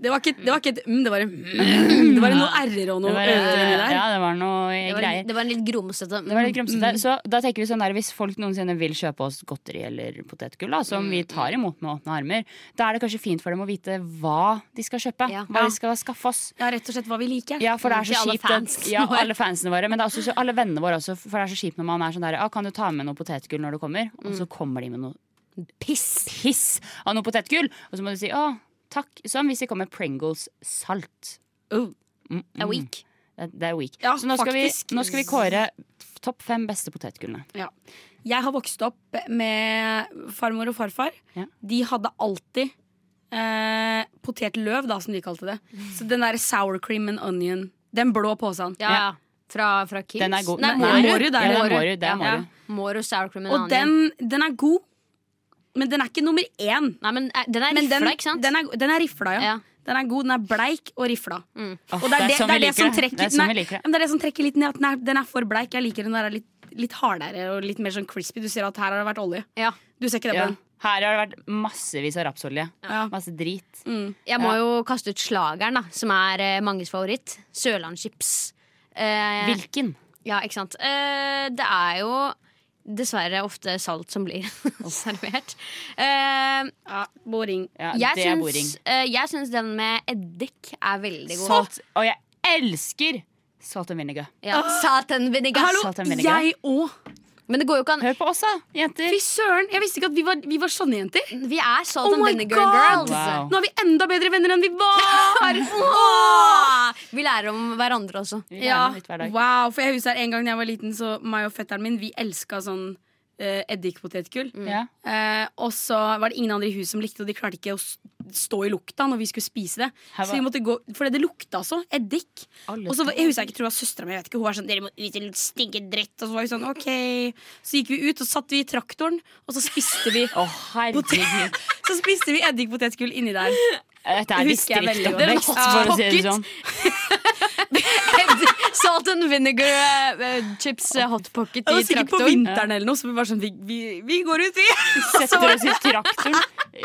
Det var ikke, det var ikke et mm, det var, en, mm, det var noe r-er og Det noe ø der. ja, det var noe Det var, greier. det var en litt grumsete. Det var litt grumsete. Så da tenker vi sånn der, Hvis folk noensinne vil kjøpe oss godteri eller potetgull, da, som vi tar imot med åpne armer, da er det kanskje fint for dem å vite hva de skal kjøpe. Ja. Hva de skal skaffe oss. Ja, rett og slett hva vi liker. Ja, for det er Til så alle kjipt at- Ja, alle fansene våre. Men det er også så alle vennene våre også. For det er så kjipt når man er sånn der ah, Kan du ta med noe potetgull når du kommer? Og så kommer de med noe piss, piss av noe potetgull. Og så må du si å, takk. Som hvis det kommer med Pringles salt. Uh, Mm, A mm. week. Det, det er weak. Ja, så nå skal, vi, nå skal vi kåre topp fem beste potetgullene. Ja. Jeg har vokst opp med farmor og farfar. Ja. De hadde alltid eh, potetløv, da, som de kalte det. Så den der sour cream and onion. Den blå posen. Ja, ja. Fra, fra Kings? Den er god. Nei, Nei, Mårud. Det er Mårud. Ja. Mårud. Sour cream and Og den, den er god, men den er ikke nummer én. Nei, men eh, den er Men rifla, den, ikke sant? den, er, den er rifla, ja. Ja. Den er god, den er bleik og rifla. Åh, Og det er det, sånn det, vi er det som liker det. trekker Det er sånn nei, vi liker det. men det er det som trekker litt ned. At den er, den er for bleik. Jeg liker den der litt, litt hardere og litt mer sånn crispy. Du ser at her har det vært olje. Ja. Du ser ikke det Ja. den. Her har det vært massevis av rapsolje. Ja. Masse drit. Jeg må jo kaste ut slageren, da, som er eh, manges favoritt. Sørlandschips. Eh, Hvilken? ja, ikke sant. Eh, det er jo dessverre ofte salt som blir servert. Uh, Ja, boring. Ja, jeg, det er boring. syns, eh, jeg syns den med eddik er veldig god. Salt. Og jeg elsker salt and vinegar. Ja, salt and vinegar. Hallo, Salt and vinegar. jeg òg. Men det går jo ikke an. Hør på oss, da, jenter. Fy søren, jeg visste ikke at vi var, vi var sånne jenter. Vi er sånn Oh God! girls. Wow. Nå er vi enda bedre venner enn vi var! oh! Vi lærer om hverandre også. Vi lærer Ja, noe hver dag. wow, for jeg husker En gang da jeg var liten, så meg og fetteren min Vi elska sånn uh, eddikpotetgull. Ja. Uh, og så var det ingen andre i huset som likte det, og de klarte ikke å stå i lukta når vi skulle spise det. Var... Så vi måtte gå, For det lukta så. Eddik. Og så var- jeg husker jeg ikke tror jeg var søstera mi. Jeg vet ikke, Hun var sånn Dere må vise litt stinke dritt. Og så var vi sånn OK. Så gikk vi ut, og satt vi i traktoren, og så spiste vi oh, herregud. Så spiste vi eddikpotetgull inni der. Dette er Det jeg veldig godt. distriktoppvekst, Ja. for å si det sånn. Salt and vinegar uh, chips uh, hot pocket Det i var sikkert på vinteren eller noe, så vi bare sånn Vi, vi, vi går ut, vi. Setter oss i traktoren.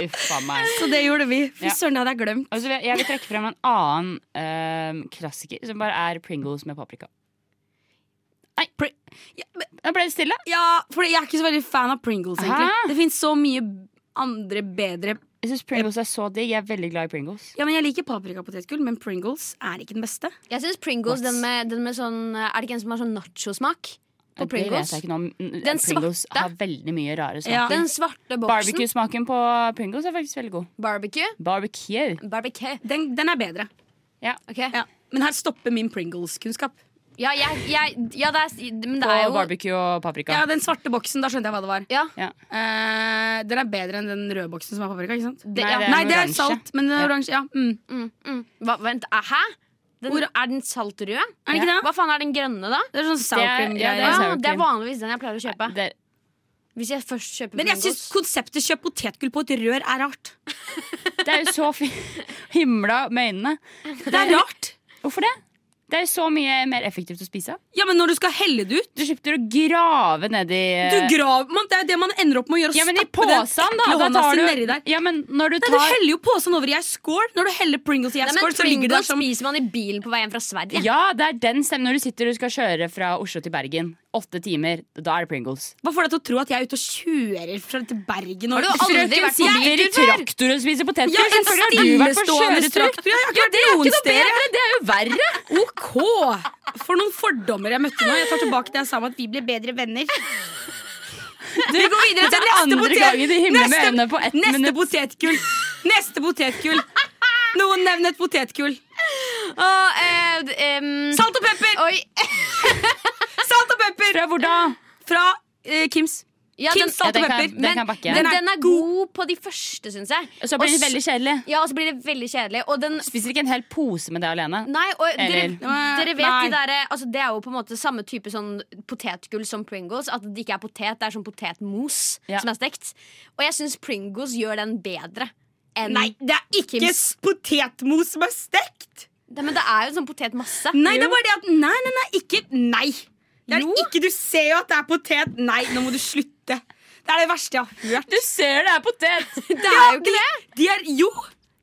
Uffa meg. Så det gjorde vi. Fy Ja. søren, det hadde jeg glemt. Altså, jeg vil trekke frem en annen uh, klassiker, som bare er Pringles med paprika. Nei, pri Ja, men- ble det stille. Ja, for jeg er ikke så veldig fan av Pringles, egentlig. Hæ? Det fins så mye andre bedre Jeg syns Pringles er så digg. Jeg er veldig glad i Pringles. Ja, men Jeg liker paprikapotetgull, men Pringles er ikke den beste. Jeg synes Pringles, den med, den med sånn Er det ikke en som har sånn nachosmak? På Det vet Pringles? jeg ikke noe om. Den Pringles svarte. har veldig mye rare Ja. smaker. Den svarte boksen. Barbecue-smaken på Pringles er faktisk veldig god. Barbecue. Barbecue. Barbecue. Den, den er bedre. Ok. Ja. Men her stopper min Pringles-kunnskap. Ja, jeg, jeg, ja, det er, men det er jo barbecue og paprika. Ja, Den svarte boksen, da skjønte jeg hva det var. ja, Ja. Eh, den er bedre enn den røde boksen som er paprika. ikke sant? det, Nei, ja. det er Nei, det er oransje. salt, men den er Ja. oransje. Ja. Mm. Mm, mm. Hva, vent, eh, hæ? Den, Hvor- er den saltrød? Er det ikke det? Hva faen er den grønne, da? Det er sånn sour Det er- cream-greier. ja, det er Ja, sour det er cream. vanligvis den jeg pleier å kjøpe. Det, Hvis jeg først kjøper Men jeg syns konseptet kjøp potetgull på et rør er rart. det er jo så fint. Himla med øynene. Det er rart. Hvorfor det? Det er så mye mer effektivt å spise. Ja, men når du skal helle det ut Du slipper å grave nedi Du grav, man, Det er det man ender opp med å gjøre. Ja, men i posen, da! da tar du, nedi der. ja, men når du Nei, du heller jo posen over i ei skål. Når du heller Pringles i ei skål, så ligger det der som spiser man i bilen på vei hjem fra Sverige. Ja, det er den stemmen når du sitter og skal kjøre fra Oslo til Bergen. Åtte timer. Da er det Pringles. Hva får deg til å tro at jeg er ute og kjører fra til Bergen? Og Har du aldri vært på sitter i traktor og spiser poteter? Ja, en du stillestående traktor. Ja, det er jo ikke noe bedre, det er jo verre. OK! For noen fordommer jeg møtte nå. Jeg tar tilbake det jeg sa om at vi ble bedre venner. Vi går videre til neste potet- neste- Neste potetgull. Neste potetgull. Noen nevn et potetgull. Åh, eh, d- em, Salt og pepper! Fra hvor da? Fra eh, Kims. Ja, Kims salt Ja, og den kan- pepper. den Den er den er god på de første, syns jeg. Og så blir Og det veldig kjedelig. Ja, og så blir det veldig kjedelig. Og den Spiser ikke en hel pose med det alene. Nei, og dere, dere vet Nei. de der, altså Det er jo på en måte samme type sånn potetgull som Pringles. At det ikke er potet, det er sånn potetmos Ja. som er stekt. Og jeg syns Pringles gjør den bedre enn Nei, det er ikke Kims. potetmos som er stekt! Det, Men det er jo sånn potetmasse. Nei, det er bare det at Nei, nei, nei, ikke Nei! Det er Jo. ikke, Du ser jo at det er potet. Nei, nå må du slutte. Det er det verste jeg har hørt. Du ser det er potet! Det er jo ikke det! De er, jo,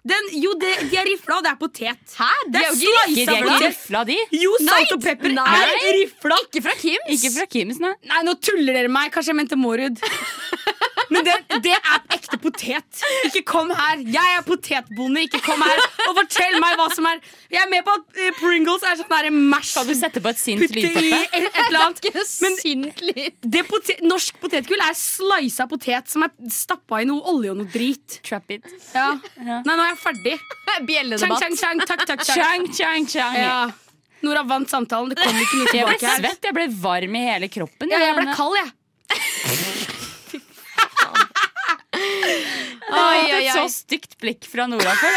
den, jo de, de er rifla, og det er potet. Hæ? Det De er er jo ikke de er ikke rifla, de. Jo, salt og pepper Nei. er rifla. Ikke fra Kims. Ikke fra Kims, nei. Nei, nå tuller dere meg. Kanskje jeg mente Mårud. Men det, det er ekte potet. Ikke kom her. Jeg er potetbonde. Ikke kom her og fortell meg hva som er Jeg er med på at eh, Pringles er sånn derre mash. Skal du sette på et sint Putte i lydteppe? et, et eller annet. Ikke Men sint lyd. det potet, norsk potetgull er slisa potet som er stappa i noe olje og noe drit. Trap it. Ja. Nei, nå er jeg ferdig. Bjelledebatt. chang, chang. Takk, takk, takk. Chang, chang, chang. Ja. Nora vant samtalen. Det kom ikke noe Jeg ble tilbake her. svett, jeg ble varm i hele kroppen. Ja, jeg ble kald, jeg. Jeg har hatt et så stygt blikk fra Nora før.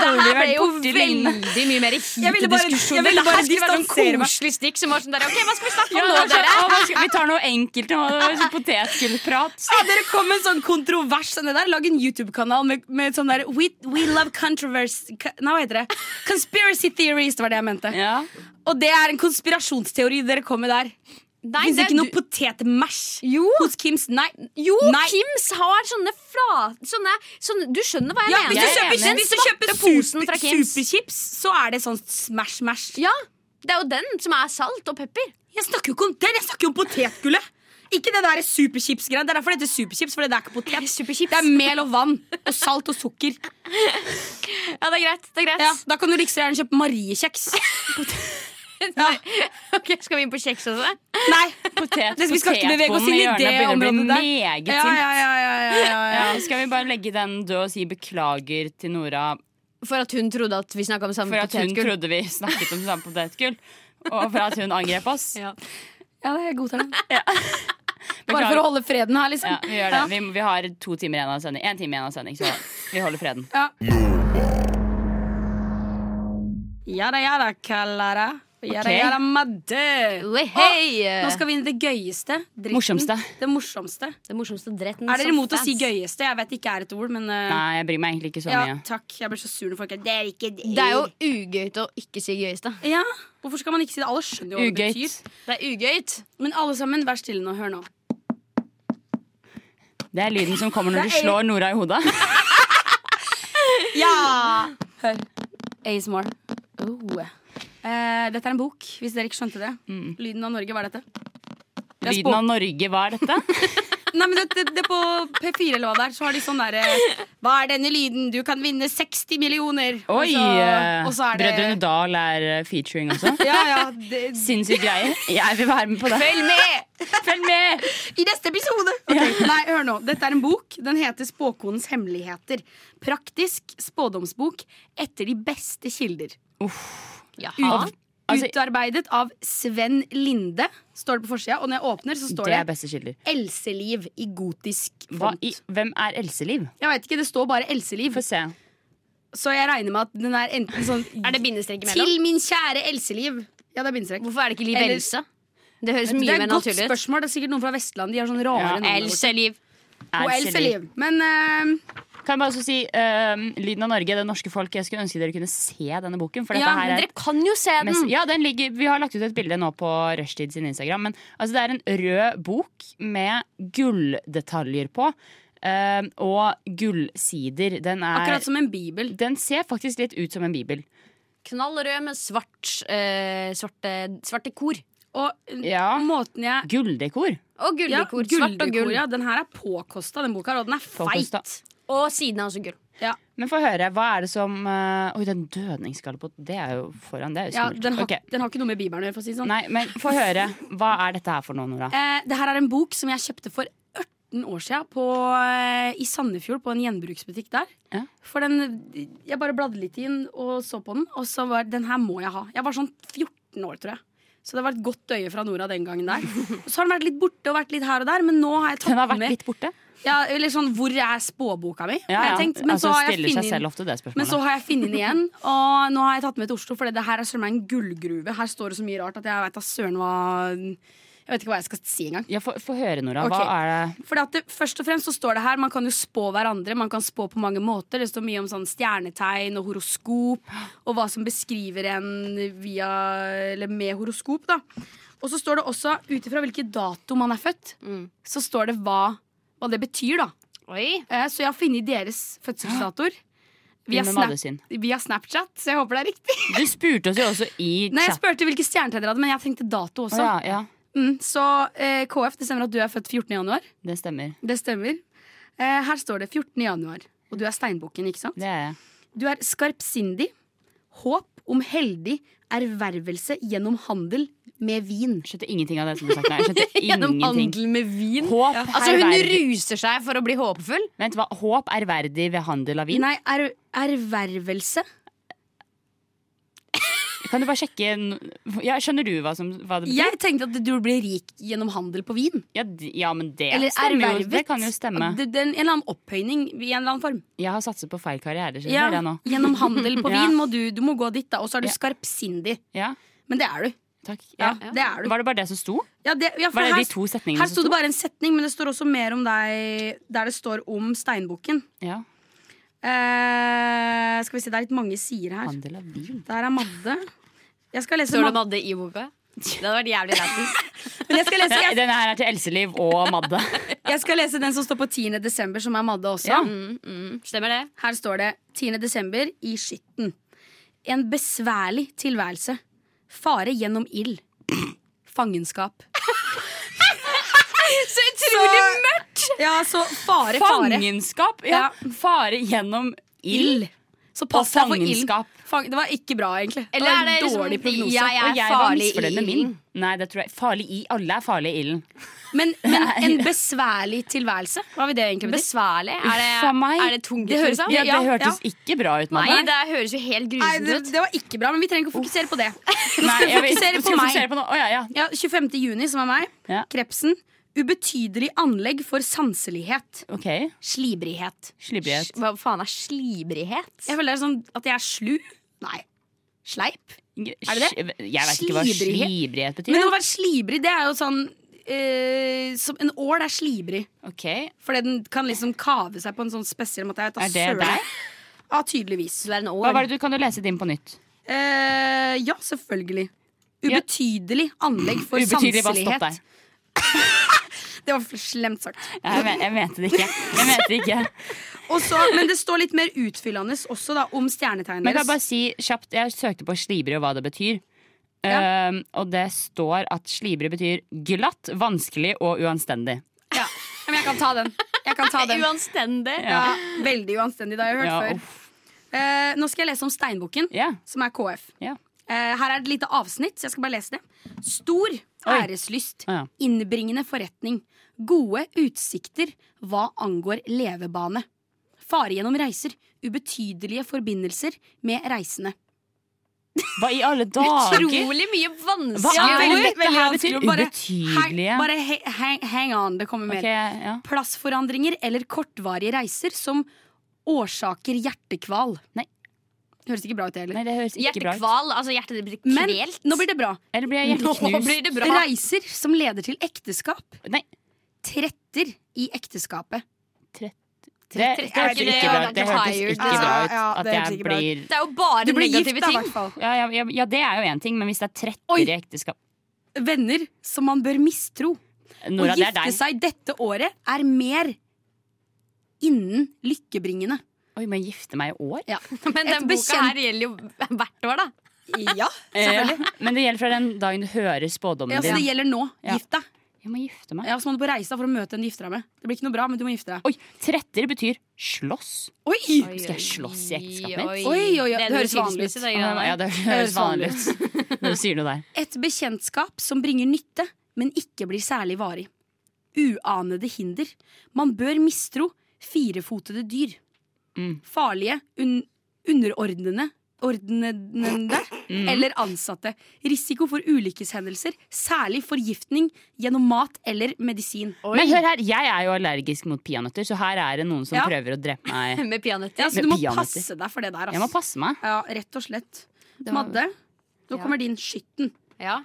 Det ble jo veldig mye mer hit i diskusjonen. Det her skulle være sånn koselig stikk som var sånn der Ok, hva skal vi snakke om ja, nå, sånn, dere? Ja, skal- vi tar noe enkelt og sånn Potetgullprat. Ja, dere kom med en sånn kontrovers sånn der. Lag en YouTube-kanal med, med sånn der we, we love controversy Nei, hva heter det? Conspiracy theories, det var det jeg mente. Ja. Og det er en konspirasjonsteori dere kom med der. Fins det- ikke noe du- potetmash Jo. hos Kims. Nei. Jo, Nei. Kims har sånne flate sånne, sånne, Du skjønner hva jeg Ja, mener? hvis du er kjøper, hvis du kjøper posen super, superchips, så er det sånn smash-mash. Ja, det er jo den som er salt og pepper. Jeg snakker jo ikke om den, jeg snakker jo om potetgullet. Ikke det der superchips-greia. Det er derfor det heter superchips, for det er ikke potet. Superchips. Det er mel og vann og salt og sukker. Ja, det er greit. det er greit Ja, da kan du like liksom gjerne kjøpe Mariekjeks. Ok, Skal vi inn på kjeks også? Nei, Potet, vi skal ikke bevege oss inn i det området der. meget Ja, ja, ja, ja, ja, ja, ja. Ja, skal vi bare legge den død og si beklager til Nora For at hun trodde at vi snakka om samme for at hun trodde vi snakket om samme potetgull? Og for at hun angrep oss? Ja. Ja, det er godtar den. Bare for å holde freden her, liksom. Ja, vi gjør det. Vi, vi har to timer igjen av sending. En time igjen av sending, så vi holder freden. Ja da, ja da, Kallara. Ja da, Ok. Madde. Nå skal vi inn i det gøyeste. dritten. Morsomste. Det morsomste. Det morsomste dretten Er dere imot å si gøyeste? Jeg vet ikke er et ord, men uh, Nei, jeg bryr meg egentlig ikke så ja, mye. takk. Jeg blir så sur når folk er Det er ikke det. Det er jo ugøyt å ikke si gøyeste. Ja, Hvorfor skal man ikke si det? Alle skjønner jo hva det betyr. Det er ugøyt. Men alle sammen, vær stille nå. Hør nå. Det er lyden som kommer når du slår Nora i hodet. Ja! Hør. ASMR. Oh. Eh, dette er en bok, hvis dere ikke skjønte det. Lyden av Norge, hva er dette? Det er Lyden av Norge, hva er dette? Nei, men det, det, det På P4 eller hva det er, så har de sånn derre Hva er denne lyden? Du kan vinne 60 millioner! Oi! eh, og så er det Brødrene Dal er eh, featuring også. Ja, ja, det, Sinnssyk greie. Jeg vil være med på det. Følg med! Følg med! I neste episode! Ok, Nei, hør nå. Dette er en bok. Den heter Spåkonens hemmeligheter. Praktisk spådomsbok etter de beste kilder. Jaha. Ut, Altså- utarbeidet av Sven Linde, står det på forsida. Og når jeg åpner, så står Det er det. Elseliv i gotisk Hva font. i, hvem er Elseliv? Jeg vet ikke, Det står bare Elseliv. Få se. Så jeg regner med at den er enten sånn Er det bindestrek imellom? Til min kjære Elseliv. Ja, det er bindestrek. Hvorfor er det ikke Liv Eller- Else? Det høres Det mye er mer et godt naturlig ut. spørsmål. Det er sikkert noen fra Vestlandet. De har sånn rare Ja, navn. Else-Liv. Elseliv. Men eh, Kan jeg bare også si uh, Lyden av Norge, det norske folk. Jeg skulle ønske dere kunne se denne boken. For dette Ja, her Men er dere kan jo se den. mest, ja, den ligger, Vi har lagt ut et bilde nå på Rushtid sin Instagram. Men altså, det er en rød bok med gulldetaljer på. Uh, og gullsider. Den er akkurat som en bibel. Den ser faktisk litt ut som en bibel. Knallrød med svart, uh, svarte, svarte kor. Og Ja. måten jeg Gulldekor. Og ja, gulldekor. svart og gull. Ja, den her er påkosta, den boka, her, og den er Påkosta. feit. Og siden er også gull. Men få høre, hva er det som uh, Oi, den dødningsskalle på Det er jo foran. Det er jo Ja, den, har, Ok. den har ikke noe med Bibelen å gjøre, for å si det sånn. Nei, men få høre. Hva er dette her for noe, Nora? Eh, det her er en bok som jeg kjøpte for 18 år siden på, eh, i Sandefjord, på en gjenbruksbutikk der. Ja. For den, Jeg bare bladde litt inn og så på den, og så var den her må jeg ha. Jeg var sånn 14 år, tror jeg. Så det var et godt øye fra Nora den gangen der. Så har den vært litt borte og vært litt her og der, men nå har jeg tatt Den har vært med litt borte. Ja, eller sånn, Hvor er spåboka mi? Ja, ja. tenkt. Men, altså, så det men så har jeg funnet den igjen, og nå har jeg tatt med til Oslo, for det her er søren meg en gullgruve. Her står det så mye rart at jeg vet da søren hva Jeg vet ikke hva jeg skal si engang. Ja, Få høre, Nora. Okay. Hva er det Fordi at det, først og fremst så står det her Man kan jo spå hverandre, man kan spå på mange måter. Det står mye om sånn stjernetegn og horoskop, og hva som beskriver en via Eller med horoskop, da. Og så står det også, ut ifra hvilken dato man er født, så står det hva, hva det betyr, da. Eh, Så jeg har funnet deres fødselsdatoer. Via, Snap, via Snapchat, så jeg håper det er riktig. Du spurte oss jo også i chat. Nei, Jeg spurte hvilke stjernetegn dere hadde, men jeg tenkte dato også. også. ja, ja, Mm, så eh, KF, det stemmer at du er født 14. januar. det stemmer. Det stemmer. Eh, her står det 14. januar, og du er steinbukken, ikke sant? Det er jeg. Du er skarpsindig. Håp om heldig ervervelse gjennom handel med vin. Skjønte ingenting av det som ble sagt. Skjønte Gjennom handel med vin. Håp, Altså Hun ruser seg for å bli håpefull. Vent, hva? Håp ærverdig ved handel av vin? Nei, er, ervervelse. Kan du bare sjekke ja, Skjønner du hva, som, hva det betyr? Jeg tenkte at du ble rik gjennom handel på vin. Ja, ja, men det Eller stemmer jo. Det kan jo stemme. Det, det en eller annen opphøyning i en eller annen form. Jeg har satset på feil karriere. Ja, gjennom handel på vin må du, du må gå dit, da. Og så er du skarpsindig. Ja, Men det er du. takk. Ja, Ja. det er du. Var det bare det som sto? Ja, det, ja, Var det her, de to setningene her sto det bare en setning, men det står også mer om deg der det står om steinbukken. Ja. Eh, skal vi se, Det er litt mange sider her. Der er Madde. Jeg skal lese Står det Madde. I boka? Det hadde vært jævlig lættis. Men jeg skal lese, jeg, Denne her er til Elseliv og Madde. jeg skal lese den som står på 10. desember, som er Madde også. Ja. Mm, mm. Stemmer det? Her står det 10. desember i Skitten. En besværlig tilværelse. Fare gjennom ild. Fangenskap. Så utrolig mørkt! Ja, så fare, fare. Fangenskap! Ja. Fare gjennom ild. Så pass deg for ild. Fang, det var ikke bra, egentlig. Eller er det en liksom dårlig prognose. Jeg er Og jeg var farlig misfornøyd i med min. ilden. Nei, det tror jeg. Farlig i. Alle er farlige i ilden. Men, men en besværlig tilværelse, hva vil det egentlig bety? Besværlig? Er det, meg. er det tungt, Det høres- liksom? Ja, det Ja, hørtes ikke bra ut, Nei, Madde. det høres jo helt Nei, grusomt ut. det var ikke bra, men vi trenger ikke å fokusere på det. Nei, jeg vil- fokusere på skal meg. fokusere på noe. Å, ja, ja. Ja, 25. juni, som er meg. Ja. Krepsen. Ubetydelig anlegg for sanselighet. Ok. Slibrighet. Slibrighet. Hva faen er slibrighet? Jeg føler det er sånn at jeg er slu. Nei. Sleip. Er det Jeg vet ikke hva Slibrighet? betyr. Men å være slibrig, det er jo sånn eh, som En ål er slibrig. Ok, Fordi den kan liksom kave seg på en sånn spesiell måte. Jeg vet Er det søren. deg? Ja, tydeligvis. Du er en Hva var det du, Kan du lese din på nytt? Eh, ja, selvfølgelig. Ubetydelig anlegg for Ubetydelig, bare stopp sanselighet. Det var slemt sagt. Ja, Jeg, men, jeg mente det ikke. Jeg mente det ikke. Og så, men det står litt mer utfyllende også da, om stjernetegnet Men kan jeg deres. bare si kjapt Jeg søkte på slibrig og hva det betyr. Um, og det står at slibrig betyr glatt, vanskelig og uanstendig. Ja. Men jeg kan ta den. Jeg kan ta den. Uanstendig. Ja, veldig uanstendig. Det har jeg hørt Ja, før. Uh, nå skal jeg lese om Steinbukken, yeah. som er KF. Yeah. Uh, her er et lite avsnitt, så jeg skal bare lese det. Stor æreslyst, Ah, ja. innbringende forretning, gode utsikter hva angår levebane. Fare gjennom reiser, ubetydelige forbindelser med reisende. Hva i alle dager? Utrolig mye Hva vanskelig. dette her betyr? bare- Ubetydelige? Hang, bare hang, hang on, det kommer mer. Okay, ja. Plassforandringer eller kortvarige reiser som årsaker hjertekval. Nei. Høres ikke bra ut, det heller. Nei, det høres ikke bra ut. Hjertekval. Altså hjertet blir blir Men nå blir det bra. Eller blir jeg hjerteknust? blir det bra. Reiser som leder til ekteskap. Nei. Tretter i ekteskapet. Det, det ikke det bra ut. Det hørtes ikke bra ut. Ja, At det jeg blir Det er jo bare Du blir negative ting. ja, ja, ja, ja, det er jo én ting, men hvis det er tretter i ekteskap Venner som man bør mistro. Nora, Å det er gifte deg. seg dette året er mer innen lykkebringende. Oi, jeg gifte meg i år? Ja. Men den boka her gjelder jo hvert år, da. ja, selvfølgelig. Eh, men det gjelder fra den dagen du hører spådommen Ja, så det gjelder nå. Ja. Gift deg. Jeg må gifte meg. Ja, så må du på reise for å møte en du gifter deg med. Det blir ikke noe bra, men du må gifte deg. Oi, tretter betyr slåss. Oi! Skal jeg slåss i ekteskapet mitt? Oi, oi, oi, det det høres vanlig ut. Ja, det høres vanlig ut. Når du sier noe der. Et bekjentskap som bringer nytte, men ikke blir særlig varig. Uanede hinder. Man bør mistro firefotede dyr. Mm. Farlige, un underordnede Ordnende eller ansatte. Risiko for ulykkeshendelser, særlig forgiftning gjennom mat eller medisin. Men hør her, jeg er jo allergisk mot peanøtter, så her er det noen som Ja. prøver å drepe meg. Med peanøtter. Ja, så Med du må passe deg for det der. Altså. Jeg må passe meg. Ja, rett og slett. Var- Madde, nå Ja. kommer din skytten. Ja.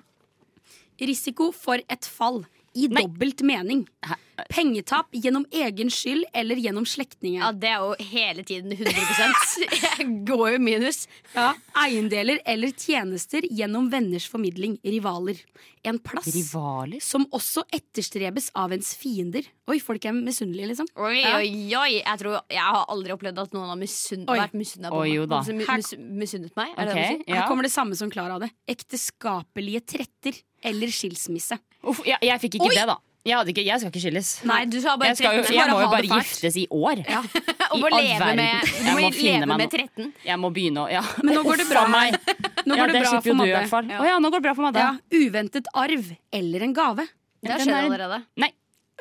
Risiko for et fall. I Nei. dobbelt mening. Pengetap gjennom egen skyld eller gjennom slektninger. ja, det er jo hele tiden 100 Jeg går jo minus. Ja, Eiendeler eller tjenester gjennom venners formidling. Rivaler. En plass Rivaler? som også etterstrebes av ens fiender. Oi, folk er misunnelige, liksom. Oi, oi, oi. Jeg, tror, jeg har aldri opplevd at noen har misunn, Oi. vært misunnet på Oi, meg. jo da. Mis, Her- mis, misunnet meg? Er det det ja. Her kommer det samme som Klara hadde. Ekteskapelige tretter eller skilsmisse. Uff, jeg, jeg fikk ikke Oi! det, da. Jeg, ikke, jeg skal ikke skilles. Nei, du skal bare Jeg, skal jo, 13. jeg må jo bare giftes i år. Og må leve med, du må må leve med 13. Jeg må begynne å ja. Men nå går det bra. meg. Nå Ja, går det bra for Madde. Ja. Oh, ja, nå går det bra for Madde. Ja, uventet arv eller en gave. Det har skjedd er- allerede. Nei.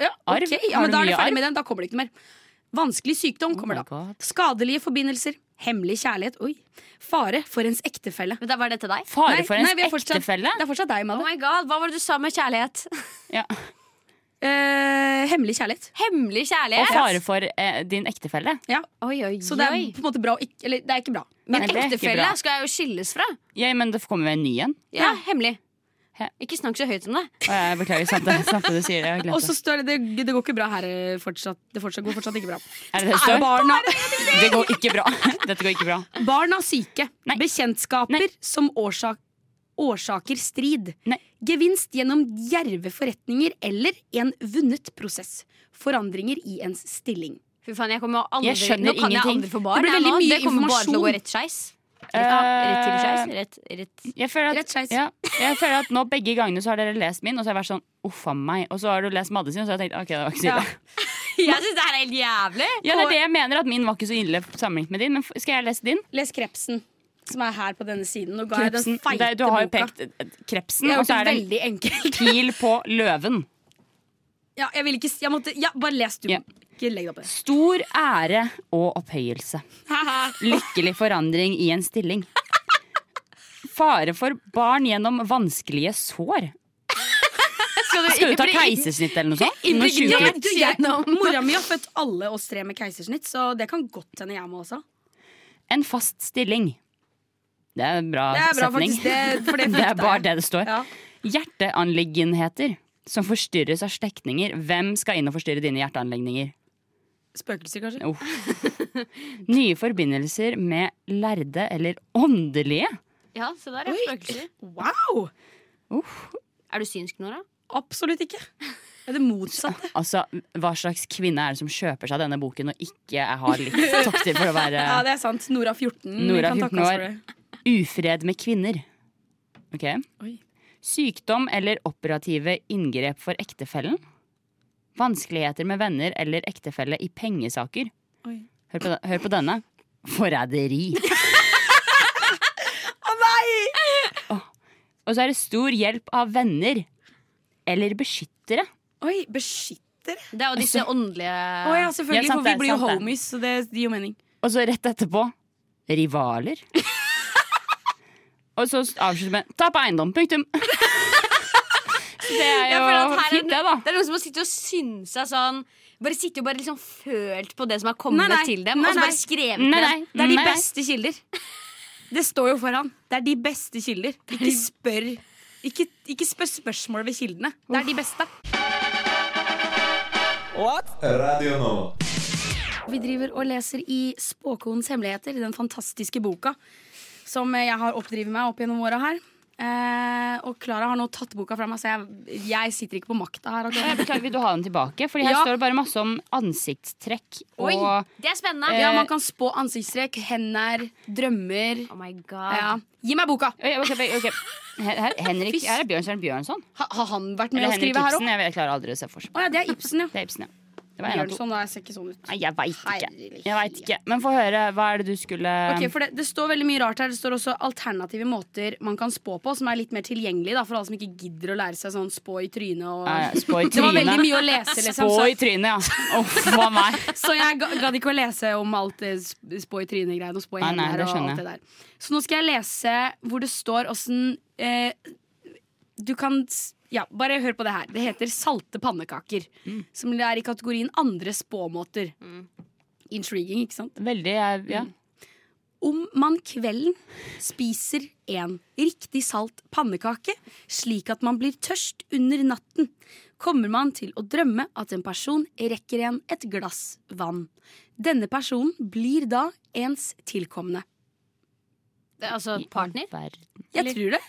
Ja, Arv? Okay. ja, men Da er det ferdig med den. Da kommer det ikke mer. Vanskelig sykdom kommer oh da. Skadelige forbindelser. Hemmelig kjærlighet. Oi. Fare for ens ektefelle. Men da var det til deg? Fare Nei, for ens nei, vi fortsatt- ektefelle? Det er fortsatt deg, Oh my god, Hva var det du sa med kjærlighet? Ja. Eh, hemmelig kjærlighet. Hemmelig Og fare for eh, din ektefelle. Ja. Oi, oi, Så det er oi. på en måte bra å ikke Eller det er ikke bra. Ikke ektefelle bra. skal jeg jo skilles fra. Ja, men det kommer jo en ny en. Ja, hemmelig. Ikke snakk så høyt om det. Å, jeg beklager, sant det, sant det du sier. Jeg Og så står det, det Det går ikke bra her fortsatt. Det fortsatt, går fortsatt ikke bra. Er det det det står? Barna, Det går ikke bra. Dette går ikke bra. barna syke. Nei. Bekjentskaper Nei. som årsak, årsaker strid. Nei. Gevinst gjennom djerve forretninger eller en vunnet prosess. Forandringer i ens stilling. Fy faen, jeg kommer aldri, Jeg Nå kan jeg ingenting. aldri få barn. Det blir veldig mye det kommer bare til å gå rett skeis. Eh, Rett til skeis. Rett, rett. Jeg føler, at, ja, jeg føler at nå begge gangene så har dere lest min, og så har jeg vært sånn uff a meg. Og så har du lest Madde sin, og så har jeg tenkt ok, det var ikke så Ja. Jeg syns det er helt jævlig. Ja, det er det jeg mener, at min var ikke så ille sammenlignet med din. Men skal jeg lese din? Les krepsen, som er her på denne siden. Nå ga jeg den feite boka. Du har jo pekt eh, krepsen, og så er det en enkelt. pil på løven. Ja, jeg vil ikke jeg måtte, ja, Bare les du. Ja. Ikke legg deg opp det. Stor ære og opphøyelse. Lykkelig forandring i en stilling. Fare for barn gjennom vanskelige sår. Skal du ta keisersnitt eller noe sånt? Ja, Du, jeg, mora mi har født alle oss tre med keisersnitt, så det kan godt hende jeg må også. En fast stilling. Det er en bra, Det er bra, setning. faktisk. Det, for det, Det er bare jeg. det det står. Ja. Hjerteanliggenheter som forstyrres av slektninger. Hvem skal inn og forstyrre dine hjerteanlegninger? Spøkelser, kanskje? Oh. Nye forbindelser med lærde eller åndelige. Ja, se der, ja. Spøkelser. Wow! Er du synsk, Nora? Absolutt ikke. Det er det motsatte. Altså, Hva slags kvinne er det som kjøper seg denne boken og ikke har litt tokter for å være Ja, det er sant. Nora 14. Nora 14 takke år. ufred med kvinner? Ok Oi. Sykdom eller operative inngrep for ektefellen? Vanskeligheter med venner eller ektefelle i pengesaker? Hør på, hør på denne. Forræderi. Å nei! Oh. Og så er det stor hjelp av venner. Eller beskyttere. Oi, beskyttere? Det er jo disse åndelige Å ja, selvfølgelig, Ja, sant for vi blir jo homies, så det gir jo mening. Og så rett etterpå rivaler. Og så avslutter med 'ta på eiendom'. Punktum. Det er jo ja, fint, det, da. Det er noen som har sittet og synsa sånn Bare sitter og bare liksom følt på det som har kommet Nei, nei. til dem, Nei, og så bare skrevet Nei, ned. nei. Det er de beste kilder. Det står jo foran. Det er de beste kilder. Ikke spør, ikke, ikke spør spørsmål ved kildene. Det er de beste. Radio nå. Vi driver og leser i Spåkonens hemmeligheter, den fantastiske boka som jeg har oppdrevet meg opp gjennom åra her. Eh, og Klara har nå tatt boka fra meg, så jeg, jeg sitter ikke på makta her. Beklager, Vil du ha den tilbake? Fordi her Ja. står det bare masse om ansiktstrekk Oi, og det er spennende. Eh, Ja, Man kan spå ansiktstrekk, hender, drømmer. oh my god. Ja. Gi meg boka! Okay, okay. ok. Her, her, Henrik Her er Bjørnstjerne Bjørnson. Ha, har han vært med Eller å Henrik skrive her Ibsen. òg? Jeg, jeg klarer aldri å se for seg. Oh, ja, det er Ibsen, ja. Det er Ibsen, ja. To. sånn? Nei, ser ikke sånn ut. Nei, jeg veit ikke. Jeg vet ikke. Men få høre. Hva er det du skulle okay, det, det står veldig mye rart her. Det står også alternative måter man kan spå på, som er litt mer tilgjengelig da, for alle som ikke gidder å lære seg sånn spå i trynet. Og... Ja, ja, spå i Det var veldig mye å lese, liksom. Spå i trynet, ja. A meg. så jeg ga- gadd ikke å lese om alt det spå i trynet-greiene og spå i det og alt det der. Så nå skal jeg lese hvor det står åssen eh, Du kan Ja, bare hør på det her. Det heter salte pannekaker. Mm. Som er i kategorien andre spåmåter. Intriguing, ikke sant? Veldig, ja. ja. Om man kvelden spiser en riktig salt pannekake, slik at man blir tørst under natten, kommer man til å drømme at en person rekker en et glass vann. Denne personen blir da ens tilkommende. Det er altså partner? Jeg tror det.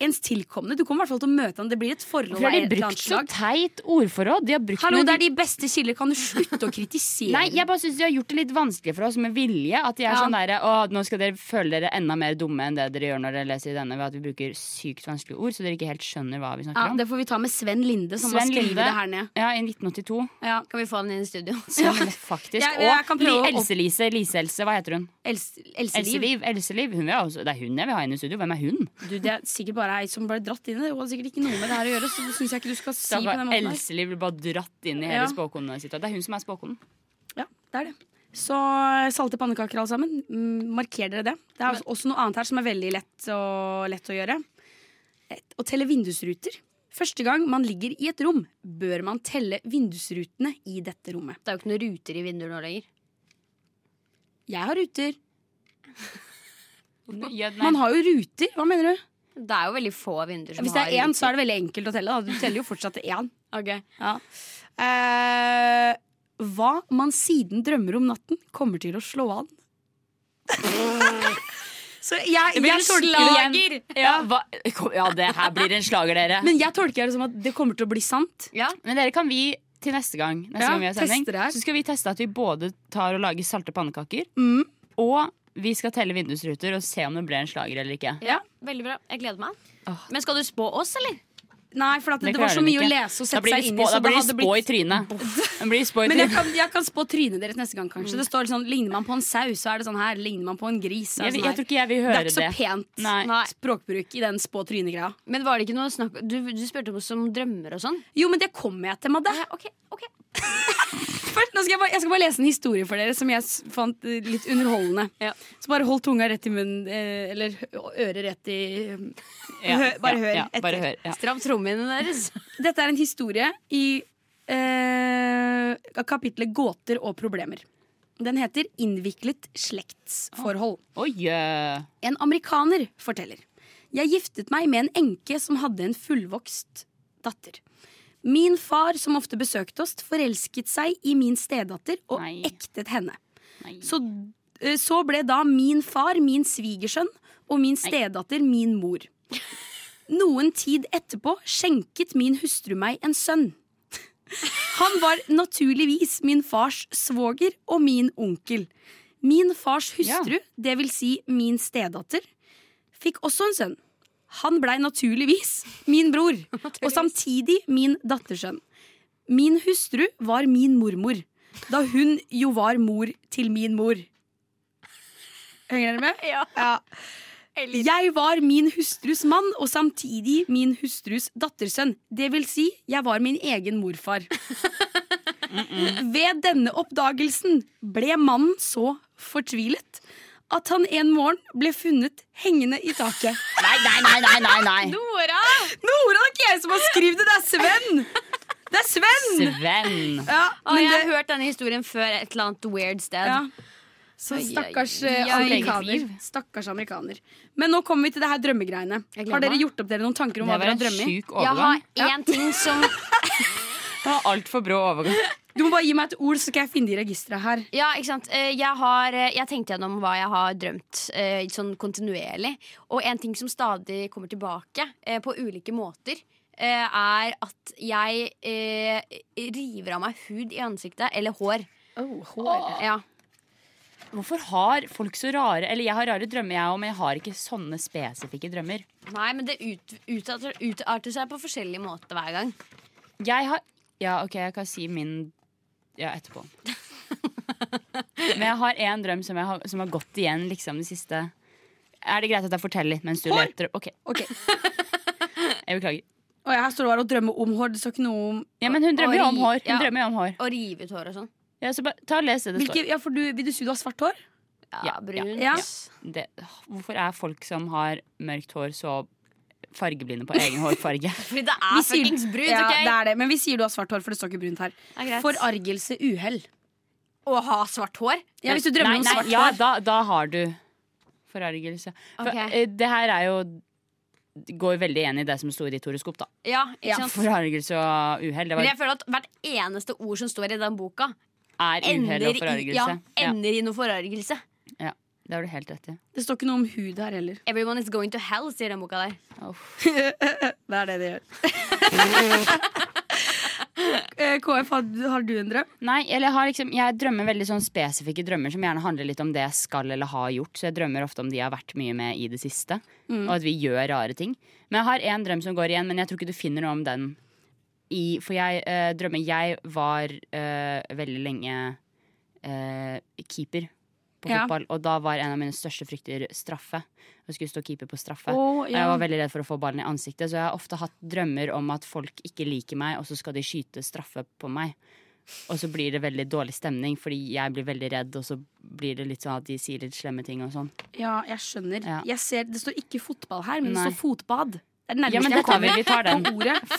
Ens tilkomne. Du kommer i hvert fall til å møte ham. Det blir et forhold Hvorfor har de brukt så teit ordforråd? De har brukt Hallo, det er de beste kilder. Kan du slutte å kritisere? Nei, jeg bare synes de har gjort det litt vanskelig for oss med vilje. At de er Ja. sånn derre Å, nå skal dere føle dere enda mer dumme enn det dere gjør når dere leser i denne, ved at vi bruker sykt vanskelige ord, så dere ikke helt skjønner hva vi snakker ja, om. det får vi ta med Sven Linde, som Sven har skrevet Linde. det her ned. Ja, i 1982. Ja. Kan vi få han inn i studio? Ja, faktisk. Jeg- jeg kan og Else-Lise, Lise-Else, hva heter hun? Else-Liv. Else Else det er hun jeg vil ha inn i studio. Hvem er hun? Du, det er sikkert bare ei som ble dratt inn i det. Hun har sikkert ikke noe med det her å gjøre, så det syns jeg ikke du skal si på den måten. Elseliv blir bare dratt inn i Ja. hele spåkonen sitt. Det er hun som er spåkonen. Ja, det er det. Så eh, salte pannekaker alle sammen. Mm, Marker dere det. Det er også- også noe annet her som er veldig lett å, lett å gjøre. Å telle vindusruter. Første gang man ligger i et rom, bør man telle vindusrutene i dette rommet. Det er jo ikke noen ruter i vinduer nå lenger. Jeg har ruter. Ja. Man har jo ruter. Hva mener du? Det er jo veldig få vinduer som har Hvis det er én, så er det veldig enkelt å telle. Da. Du teller jo fortsatt til én. Ok. Ja. Eh, hva man siden drømmer om natten, kommer til å slå an. Så jeg, Det blir en slager. Ja, ja, det her blir en slager, dere. Men jeg tolker det som at det kommer til å bli sant. Ja. Men dere kan vi til neste gang Neste Ja, gang vi har sending. Så skal vi teste at vi både tar og lager salte pannekaker Mm. Og vi skal telle vindusruter Og se om det ble en slager eller ikke ja, veldig bra. Jeg gleder meg. Åh. Men skal du spå oss, eller? Nei, for at det, Det var så de mye å lese og sette seg inn spå, i. da blir det hadde spå i trynet blir spå i men jeg kan, jeg kan spå trynet deres neste gang, kanskje. Det står sånn, Ligner man på en sau, så er det sånn her. Ligner man på en gris, så er jeg, sånn tror ikke jeg vil høre Det er ikke så pent Nei. Nei. språkbruk i den spå trynet-greia. Men var det ikke noe snakk Du, du spurte oss om drømmer og sånn. Jo, men det kommer jeg til, Madde. ok, ok Først, nå skal jeg, bare, jeg skal bare lese en historie for dere som jeg fant eh, litt underholdende. Ja. Så bare hold tunga rett i munnen, eh, eller øret rett i Ja, hø, bare ja, hør ja, etter. bare hør ja. Stram trommehinnene deres. Dette er en historie i eh, kapitlet Gåter og problemer. Den heter Innviklet slektsforhold. Oh. Oh, yeah. En amerikaner forteller. Jeg giftet meg med en enke som hadde en fullvokst datter. Min far, som ofte besøkte oss, forelsket seg i min stedatter og Nei. ektet henne. Så, eh, så ble da min far min svigersønn og min stedatter min mor. Noen tid etterpå skjenket min hustru meg en sønn. Han var naturligvis min fars svoger og min onkel. Min fars hustru, det vil si min stedatter, fikk også en sønn. Han blei naturligvis min bror, og samtidig min dattersønn. Min hustru var min mormor, da hun jo var mor til min mor. Henger dere med? Ja. Jeg var min hustrus mann og samtidig min hustrus dattersønn. Det vil si, jeg var min egen morfar. Ved denne oppdagelsen ble mannen så fortvilet at han en morgen ble funnet hengende i taket. Nei, nei, nei, nei, nei, nei. Nora! Nora, det er ikke jeg som har skrevet det, det er Sven! Det er Sven! Sven Ja, Å, men jeg har det, hørt denne historien før et eller annet weird sted. ja. Så stakkars ja, eh, amerikaner. Stakkars amerikaner. Men nå kommer vi til det her drømmegreiene. Har dere gjort opp dere noen tanker om hva dere har drømt i? Jeg har én ting som Det var alt for brå overgang Du må bare gi meg et ord, så skal jeg finne de i registeret her. Ja, ikke sant. Eh, Jeg har eh, Jeg tenkte gjennom hva jeg har drømt eh, sånn kontinuerlig. Og en ting som stadig kommer tilbake eh, på ulike måter, eh, er at jeg eh, river av meg hud i ansiktet. Eller hår. Ja. Hvorfor har folk så rare Eller jeg har rare drømmer, jeg òg, men jeg har ikke sånne spesifikke drømmer. Nei, men det ut, utarter, utarter seg på forskjellige måter hver gang. Jeg har Ja, OK, jeg kan si min Ja, etterpå. Men jeg har én drøm som, jeg har, som har gått igjen liksom det siste Er det greit at jeg forteller litt mens du Hår! leter? Ok, okay. jeg beklager. og Her står det bare å drømme om hår. Det står ikke noe om Ja, men hun drømmer jo om hår. Hun ja. drømmer jo om hår. Og rive ut hår og sånn. Ja, så bare, ta og Les det det Hvilke, ja, for du, Vil du si du har svart hår? Ja, brun. brunt. ja. Det, hvorfor er folk som har mørkt hår, så fargeblinde på egen hårfarge? Fordi det er fuckings brunt, Ja, OK? det er det. Men vi sier du har svart hår, for det står ikke brunt her. Er. Forargelse, uhell. Å ha svart hår? Ja, hvis du drømmer nei, om svart ja, hår. da, da har du forargelse. For, okay. uh, det her er jo Går veldig enig i det som sto i ditt horoskop, da. Ja, Ja? Forargelse og uhell. Det Men jeg føler at hvert eneste ord som står i den boka, er uhell og forargelse. I, Ja, ender i noe forargelse. Det har du helt rett i. Det står ikke noe om hud her heller. Everyone is going to hell, sier den boka der. Det er det de gjør. Eh, KF, har, du en drøm? Nei, eller jeg, har liksom, jeg drømmer veldig sånn spesifikke drømmer som gjerne handler litt om det jeg skal eller har gjort. Så jeg drømmer ofte om de jeg har vært mye med i det siste. Og at vi gjør rare ting. Men jeg har én drøm som går igjen, men jeg tror ikke du finner noe om den. I, for jeg øh, drømmer Jeg var øh, veldig lenge øh, keeper på Ja. fotball, og da var en av mine største frykter straffe. Jeg skulle stå keeper på straffe. Oh, ja. Jeg var veldig redd for å få ballen i ansiktet, så jeg har ofte hatt drømmer om at folk ikke liker meg, og så skal de skyte straffe på meg. Og så blir det veldig dårlig stemning, fordi jeg blir veldig redd, og så blir det litt sånn at de sier litt slemme ting og sånn. Ja, jeg skjønner. Ja. Jeg ser, det står ikke fotball her, men Nei. det står fotbad. Det er det Ja, men det tar vi. Vi tar den.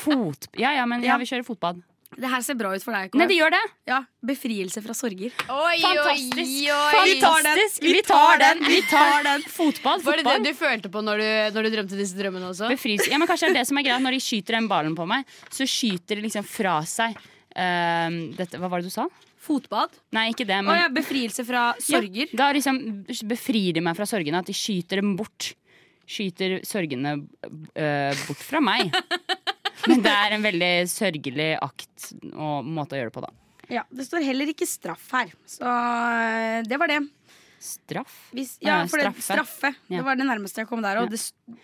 Fot... Ja, ja, men ja, Ja. vi kjører fotbad. Det her ser bra ut for deg. Nei, det gjør det! Ja, Befrielse fra sorger. Oi, Fantastisk. oi, oi. Vi tar den. Vi tar den! Vi tar den. Fotball, Var det det du følte på når du, når du drømte disse drømmene også? Befrielse. Ja, men kanskje det er det som er greit Når de skyter den ballen på meg, så skyter de liksom fra seg um, dette, Hva var det du sa? Fotbad. Nei, ikke det, Å men ja, befrielse fra sorger. Ja, da liksom befrir de meg fra sorgene. At de skyter dem bort. Skyter sorgene uh, bort fra meg. Men det er en veldig sørgelig akt og måte å gjøre det på, da. Ja, Det står heller ikke straff her, så eh, det var det. Straff? Hvis, ja, for det, straffe. straffe. Ja. Det var det nærmeste jeg kom der. Og det,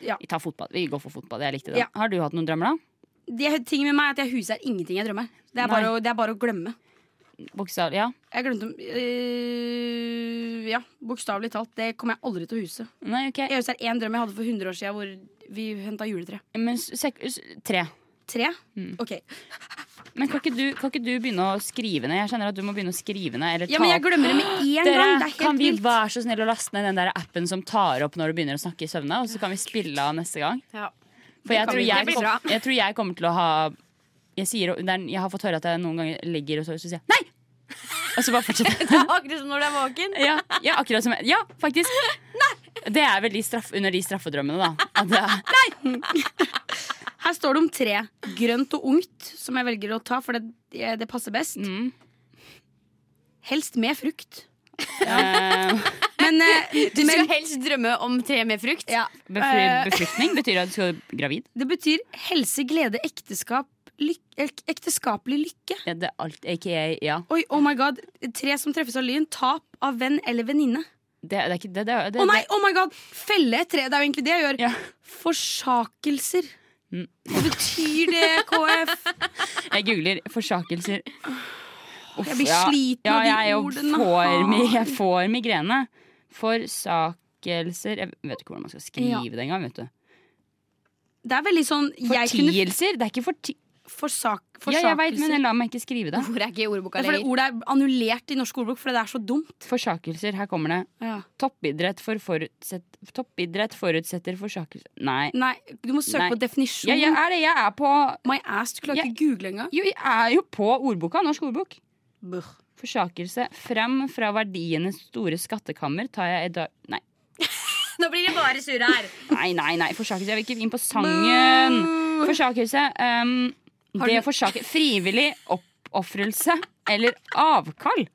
ja. Vi tar fotball. Vi går for fotball. Jeg likte det. Ja. Har du hatt noen drømmer, da? Det ting med meg er at jeg huser ingenting jeg drømmer. Det er bare, å, det er bare å glemme. Bokstav, Ja. Jeg glemte øh, Ja, bokstavelig talt. Det kommer jeg aldri til å huse. Nei, okay. Jeg husker én drøm jeg hadde for 100 år siden hvor vi henta juletre. Men sek tre. Tre? Mm. Ok. Men kan ikke, du, kan ikke du begynne å skrive ned? Jeg kjenner at du må begynne å skrive ned. Eller Ja, men jeg glemmer det med en Dere, gang. Det er kan vi være så snill å laste ned den der appen som tar opp når du begynner å snakke i søvne? Og så kan vi spille av neste gang? Ja. For jeg tror jeg, kom, jeg tror jeg kommer til å ha jeg, sier, er- jeg har fått høre at jeg noen ganger legger og så, så sier jeg nei! Og så bare fortsetter jeg. Akkurat som når du er våken. Ja, ja, akkurat som Ja, faktisk. Det er vel de straff, under de straffedrømmene, da. At det er, Her står det om tre. Grønt og ungt, som jeg velger å ta, for det, det passer best. mm, Helst med frukt. eh, Men, eh, Du skal men helst drømme om tre med frukt. ja, eh, befruktning betyr at du skal bli gravid. det betyr helse, glede, ekteskap, lyk, ekteskapelig lykke. Ja, det er alt, aka, ja. Oi, oh my god. Tre som treffes av lyn. Tap av venn eller venninne. Det, det det. det, Å nei, oh my god! Felle et tre. Det er jo egentlig det jeg gjør. Ja. Forsakelser. Mm. Hva betyr det, KF? Jeg googler forsakelser. Uff, Jeg blir ja. sliten ja, de jeg ordene. Får, jeg får migrene. Forsakelser Jeg vet ikke hvordan man skal skrive Ja. det engang. vet du Det er veldig sånn jeg kunne Det er ikke forti... forsak, Ja, jeg vet, men jeg la meg ikke skrive det. Ord er ikke i ordboka er lenger. ordet er annullert i norsk ordbok fordi det er så dumt. Forsakelser. Her kommer det. Ja. Toppidrett, for forutsett, toppidrett forutsetter forsakelser Nei. Nei, du må søke Nei. på definisjon. Ja, jeg er det. Jeg er på My ass, du klarer Jeg- ikke google engang. Jo, jeg er jo på ordboka. Norsk ordbok. Buh. Forsakelse. Frem fra verdienes store skattekammer tar jeg i dag Nei. Nå blir det bare surre her. Nei, nei, nei. Forsakelse. Jeg vil ikke inn på sangen. Forsakelse. Um, det forsaker Frivillig oppofrelse eller avkall.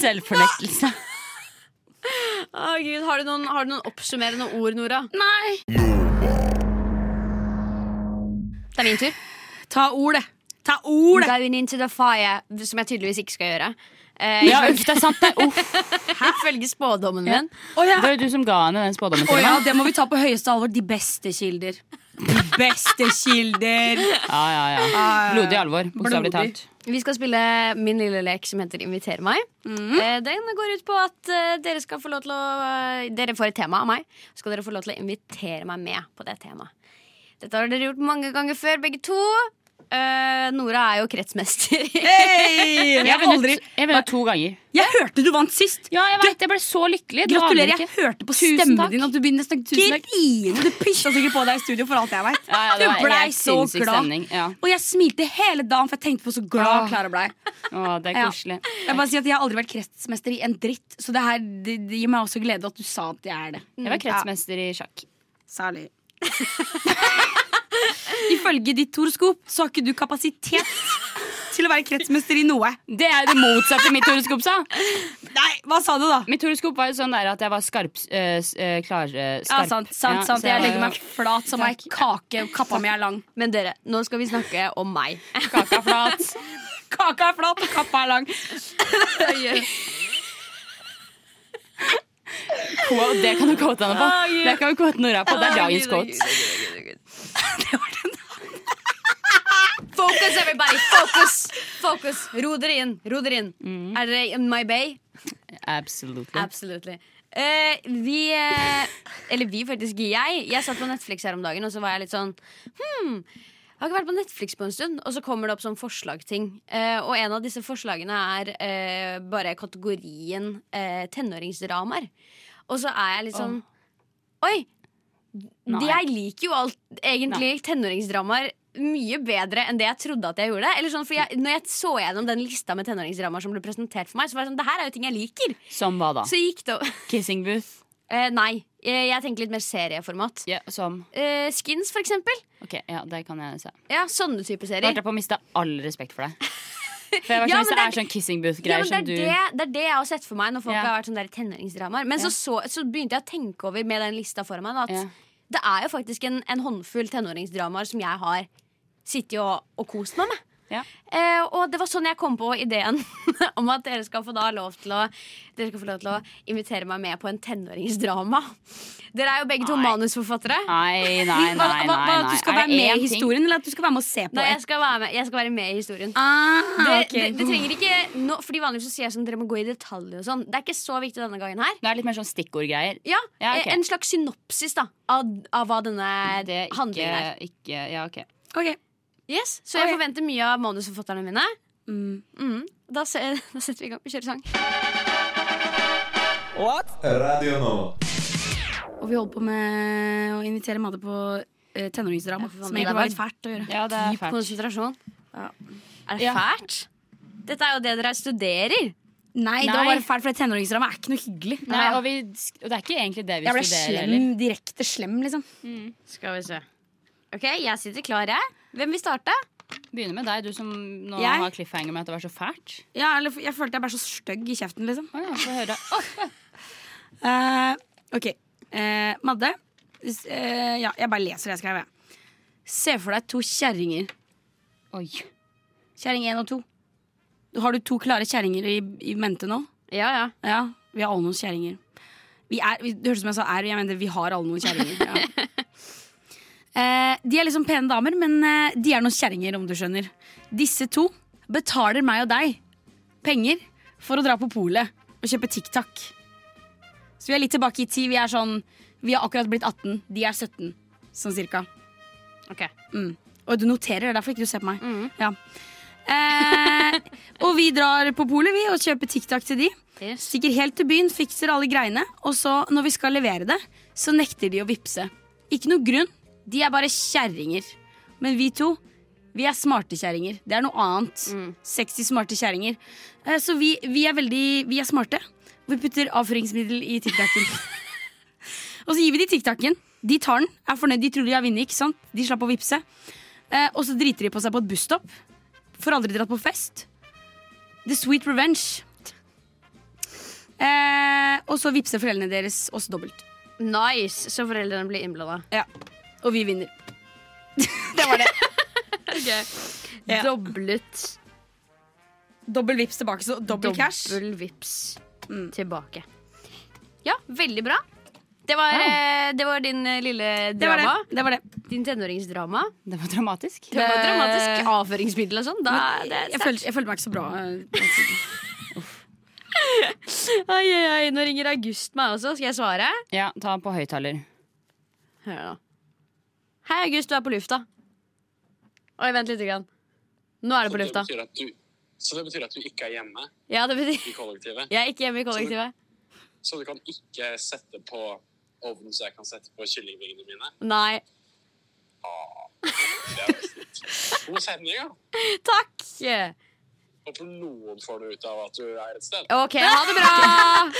Selvfornektelse. Å, Gud, har, du noen, har du noen oppsummerende ord, Nora? Nei. Det er min tur. Ta ordet. Ta ordet! Going into the fire, som jeg tydeligvis ikke skal gjøre. Eh, Ja, uff, det er sant, det. Uff. Ifølge spådommen min. Oh, ja. Det var jo du som ga henne den spådommen Oh, ja, det må vi ta på høyeste alvor. De beste kilder. De beste kilder. Ja, ja, ja. Blodig alvor, bokstavelig talt. Vi skal spille min lille lek som heter Inviter meg. Eh, Den går ut på at eh, dere skal få lov til å eh, Dere får et tema av meg. Så skal dere få lov til å invitere meg med på det temaet. Dette har dere gjort mange ganger før, begge to. Eh, Nora er jo kretsmester. Hey! Jeg har aldri jeg vunnet to ganger. Jeg hørte du vant sist. Ja, jeg vet, jeg ble så lykkelig. Gratulerer. Jeg hørte på Tusen stemmen takk. din at du begynner snakke tusen takk. Grine! du pissa sikkert på deg i studio for alt jeg vet. Ja, ja, Du blei så glad. Ja. Og jeg smilte hele dagen, for jeg tenkte på så glad. Klara blei. Å, det er koselig. Jeg bare sier at jeg har aldri vært kretsmester i en dritt, så det, her, det, det gir meg også glede at du sa at jeg er det. Jeg var kretsmester i sjakk. Særlig. Ifølge ditt horoskop så har ikke du kapasitet til å være kretsmester i noe. Det er det motsatte mitt horoskop sa. Nei, hva sa du da? Mitt horoskop var jo sånn der at jeg var skarp, øh, øh, klar, øh, Ja, sant, sant, Ja, sant. så Jeg legger meg flat som ei kake, kappa mi er lang. Men dere, nå skal vi snakke om meg. Kaka er flat. Kaka er flat, og kappa er lang. Quote, det kan du quote henne på. Det kan du quote Nora på. Det er dagens quote. Focus, everybody! Focus! Focus. Ro dere inn. Ro dere inn. Er dere in my bay? Absolutely. Absolutely. Uh, vi uh, Eller vi, faktisk. Jeg Jeg satt på Netflix her om dagen, og så var jeg litt sånn hmm, jeg har ikke vært på Netflix på en stund, og så kommer det opp sånn forslagting. Eh, og en av disse forslagene er eh, bare kategorien eh, tenåringsdramaer. Og så er jeg litt sånn Oi! Nei. Jeg liker jo alt, egentlig tenåringsdramaer mye bedre enn det jeg trodde at jeg gjorde. Eller sånn, for jeg, når jeg så gjennom den lista med tenåringsdramaer som ble presentert for meg, så var det sånn, det her er jo ting jeg liker. Som hva da? Så gikk det Kissing booth? Eh, nei, jeg, jeg tenker litt mer serieformat. Ja, som Eh, skins, for eksempel. Ok, ja, det kan jeg se. Ja, sånne type serier. serier. holdt jeg på å miste all respekt for deg. For jeg var Ja, sånn, det er sånn kissing booth-greier ja, det, du det, er det jeg har sett for meg når folk Ja. har vært sånn der tenåringsdramaer. Men så, så, så begynte jeg å tenke over med den lista for meg at det er jo faktisk en, en håndfull tenåringsdramaer som jeg har sittet og, og kost meg med. Ja. Eh, og det var sånn jeg kom på ideen om at dere skal få lov til å Dere skal få lov til å invitere meg med på en tenåringsdrama. Dere er jo begge to Nei. manusforfattere. Nei, nei, nei. nei, nei. at du skal være med i historien, eller at du skal være med og se på Nei, jeg skal være med, skal være med i historien. Ah, Det, ok. det, det trenger ikke no, Fordi Vanligvis så sier jeg sånn dere må gå i detalj. og sånn Det er ikke så viktig denne gangen her. Det er litt mer sånn stikkordgreier. Ja, Ja, okay. En slags synopsis da av, av hva denne handlingen er. ikke Ja, ok. Ok. Yes, Så jeg forventer mye av manusforfatterne mine. Mm. Mm. Da, se, da setter vi i gang. Vi kjører sang. Radio nå. Og vi holder på med å invitere Madde på eh, tenåringsdrama. Ja, Som det egentlig var- litt fælt å gjøre. Ja, det er fælt. konsentrasjon. Ja. Er det Ja. fælt? Dette er jo det dere studerer. Nei, det var bare fælt, for tenåringsdrama er ikke noe hyggelig. Nei, og, vi, og det er ikke egentlig det vi studerer. Jeg ble studerer slem, direkte slem, liksom. Skal vi se. Ok, jeg sitter klar, jeg. Hvem vil starte? Begynner med deg, du som nå Jeg? har cliffhanger med at det var så fælt. Ja, eller Jeg følte jeg ble så stygg i kjeften, liksom. Oh, ja, får høre. uh, ok. Uh, Madde. eh, ja, jeg bare leser det jeg skrev. Se for deg to kjerringer. Oi. Kjerring én og to. Har du to klare kjerringer i, i mente nå? Ja, ja. Ja, vi har alle noen kjerringer. Vi er, vi, det hørtes ut som jeg sa er, jeg mener vi har alle noen kjerringer. Ja. Eh, de er liksom pene damer, men eh, de er noen kjerringer, om du skjønner. Disse to betaler meg og deg penger for å dra på polet og kjøpe TikTok. Så vi er litt tilbake i tid. Vi er sånn Vi har akkurat blitt 18, de er 17, sånn cirka. Ok. Mm. Og du noterer, det er derfor ikke du ser på meg. Ja. Eh, og vi drar på polet vi og kjøper TikTok til de. Yes. Stikker helt til byen, fikser alle greiene. Og så, når vi skal levere det, så nekter de å vippse. Ikke noe grunn. De er bare kjerringer. Men vi to, vi er smarte kjerringer. Det er noe annet. Sexy, smarte kjerringer. Eh, så vi, vi er veldig Vi er smarte. Vi putter avføringsmiddel i TikToken. og så gir vi de TikToken. De tar den, er fornøyd, de tror de har vunnet. ikke sant? De slapp å vippse. Eh, og så driter de på seg på et busstopp. Får aldri dratt på fest. The sweet revenge. Eh, og så vippser foreldrene deres oss dobbelt. Nice. Så foreldrene blir innblanda. Ja. Og vi vinner. det var det. Ja. Doblet Dobbel vips tilbake, så dobbel cash. Dobbel vips Mm. tilbake. Ja, veldig bra. Det var, eh, det var din eh, lille Det var drama. det. det, var det. Din tenåringsdrama. Det var dramatisk. Det var dramatisk avføringsmiddel og sånn. Jeg, følte, jeg følte meg ikke så bra. Ai, ai, ai, nå ringer August meg også. Skal jeg svare? Ja, ta på høyttaler. Hør da. Hei, August, du er på lufta. Oi, vent litt. Grann. Nå er du på lufta. at du, så det betyr at du ikke er hjemme Ja, det betyr i kollektivet? Jeg er ikke hjemme i kollektivet. Så du kan ikke sette på ovnen så jeg kan sette på kyllingvingene mine? Nei. Det er jo. God sending, da. Takk! Håper noen får noe ut av at du er et sted. OK, ha det bra!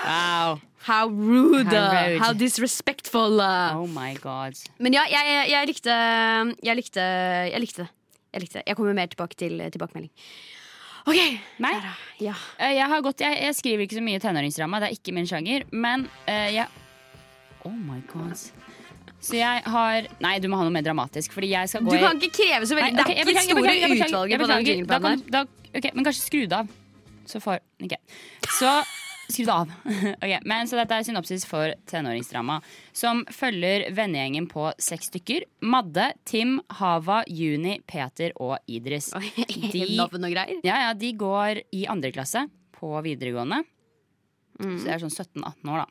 Wow. How rude. How rude. How disrespectful. Oh my god. Men ja, jeg, jeg, jeg likte Jeg likte Jeg likte det. Jeg likte det. Jeg kommer mer tilbake til tilbakemelding. OK. Nei. Ja. Eh, Jeg, har gått, jeg, jeg skriver ikke så mye tenåringsdrama, det er ikke min sjanger. Men uh, jeg Oh my god. Så jeg har Nei, du må ha noe mer dramatisk. Fordi jeg skal Du gå i kan ikke kreve så veldig. Nei, ok, det jeg er ikke beklager, store jeg beklager, utvalget på den beklager. Da jinglebladet. kan- da- ok, Men kanskje skru det av. Så får Ok. Så skru det av. Ok, men Så dette er synopsis for tenåringsdrama, som følger vennegjengen på seks stykker. Madde, Tim, Hava, Juni, Peter og Idris. De, Navn og greier. ja, ja, de går i andre klasse på videregående. Så det er sånn 17-18 år, da.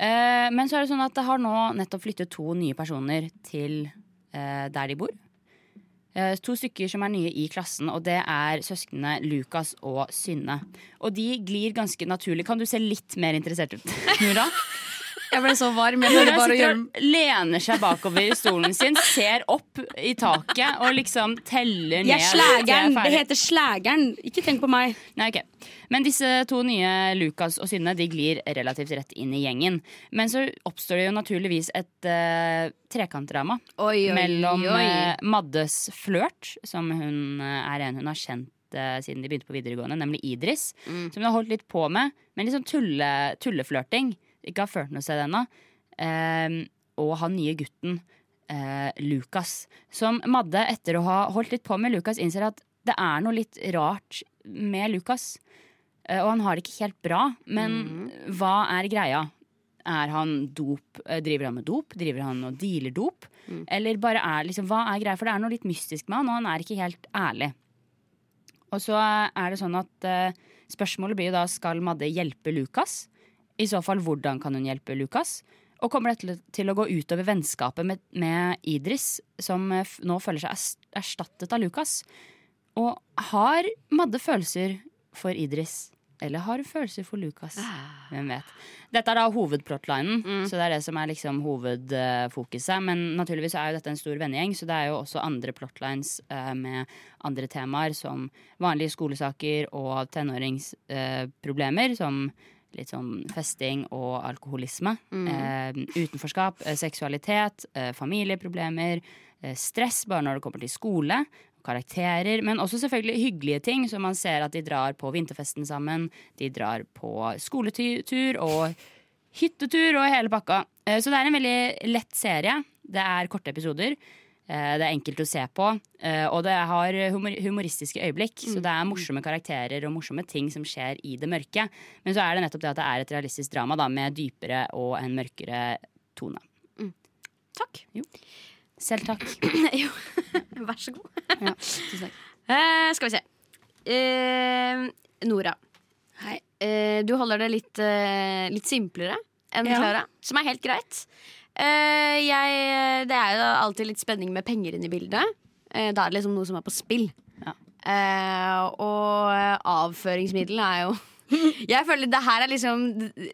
Eh, men så er det sånn at det har nå nettopp flyttet to nye personer til eh, der de bor. Eh, to stykker som er nye i klassen, og det er søsknene Lukas og Synne. Og de glir ganske naturlig. Kan du se litt mer interessert ut, Nora? Jeg ble så varm. Jeg Nora bare sitter og lener seg bakover i stolen sin, ser opp i taket og liksom teller ned. Jeg er slægeren. er Det heter slægeren. Ikke tenk på meg. Nei, ok. Men disse to nye, Lukas og Synne, de glir relativt rett inn i gjengen. Men så oppstår det jo naturligvis et uh, trekantdrama Oi, oi, mellom oi. Uh, Maddes flørt, som hun uh, er en hun har kjent siden de begynte på videregående, nemlig Idris. Mm. Som hun har holdt litt på med, men sånn tulle, tulleflørting. Ikke har ført noe sted ennå. Eh, og han nye gutten, eh, Lukas. Som Madde, etter å ha holdt litt på med Lukas, innser at det er noe litt rart med Lukas. Eh, og han har det ikke helt bra, men hva er greia? Er han dop? eh, Driver han med dop? Driver han og dealer dop? Eller bare er liksom, hva er greia? For det er noe litt mystisk med han, og han er ikke helt ærlig. Og så er det sånn at eh, spørsmålet blir jo da skal Madde hjelpe Lukas. I så fall, hvordan kan hun hjelpe Lukas? Og kommer dette til å gå utover vennskapet med, med Idris, som eh, nå føler seg erstattet av Lukas? Og har Madde følelser for Idris? Eller har hun følelser for Lukas? Hvem vet. Dette er da hovedplotlinen, så det er det som er liksom hovedfokuset. Men naturligvis er jo dette en stor vennegjeng, så det er jo også andre plotlines uh, med andre temaer, som vanlige skolesaker og tenåringsproblemer, som litt sånn festing og alkoholisme. Eh, utenforskap, eh, seksualitet, eh, familieproblemer, eh, stress bare når det kommer til skole. Karakterer, men også selvfølgelig hyggelige ting, som man ser at de drar på vinterfesten sammen. De drar på skoletur og hyttetur og hele pakka. Eh, Så det er en veldig lett serie. Det er korte episoder. Eh, Det er enkelt å se på, eh, og det har humoristiske øyeblikk. Så det er morsomme karakterer og morsomme ting som skjer i det mørke. Men så er det nettopp det at det er et realistisk drama da, med dypere og en mørkere tone. Takk. Selv takk. jo, vær så god. Ja, tusen takk. Eh, skal vi se. Eh, Nora. Hei. Eh, du holder det litt, eh, litt simplere enn Ja. Klara, som er helt greit. Eh, jeg, det er jo alltid litt spenning med penger inn i bildet. Eh, da er det liksom noe som er på spill. Ja. Eh, og avføringsmiddelet er jo Jeg føler det her er liksom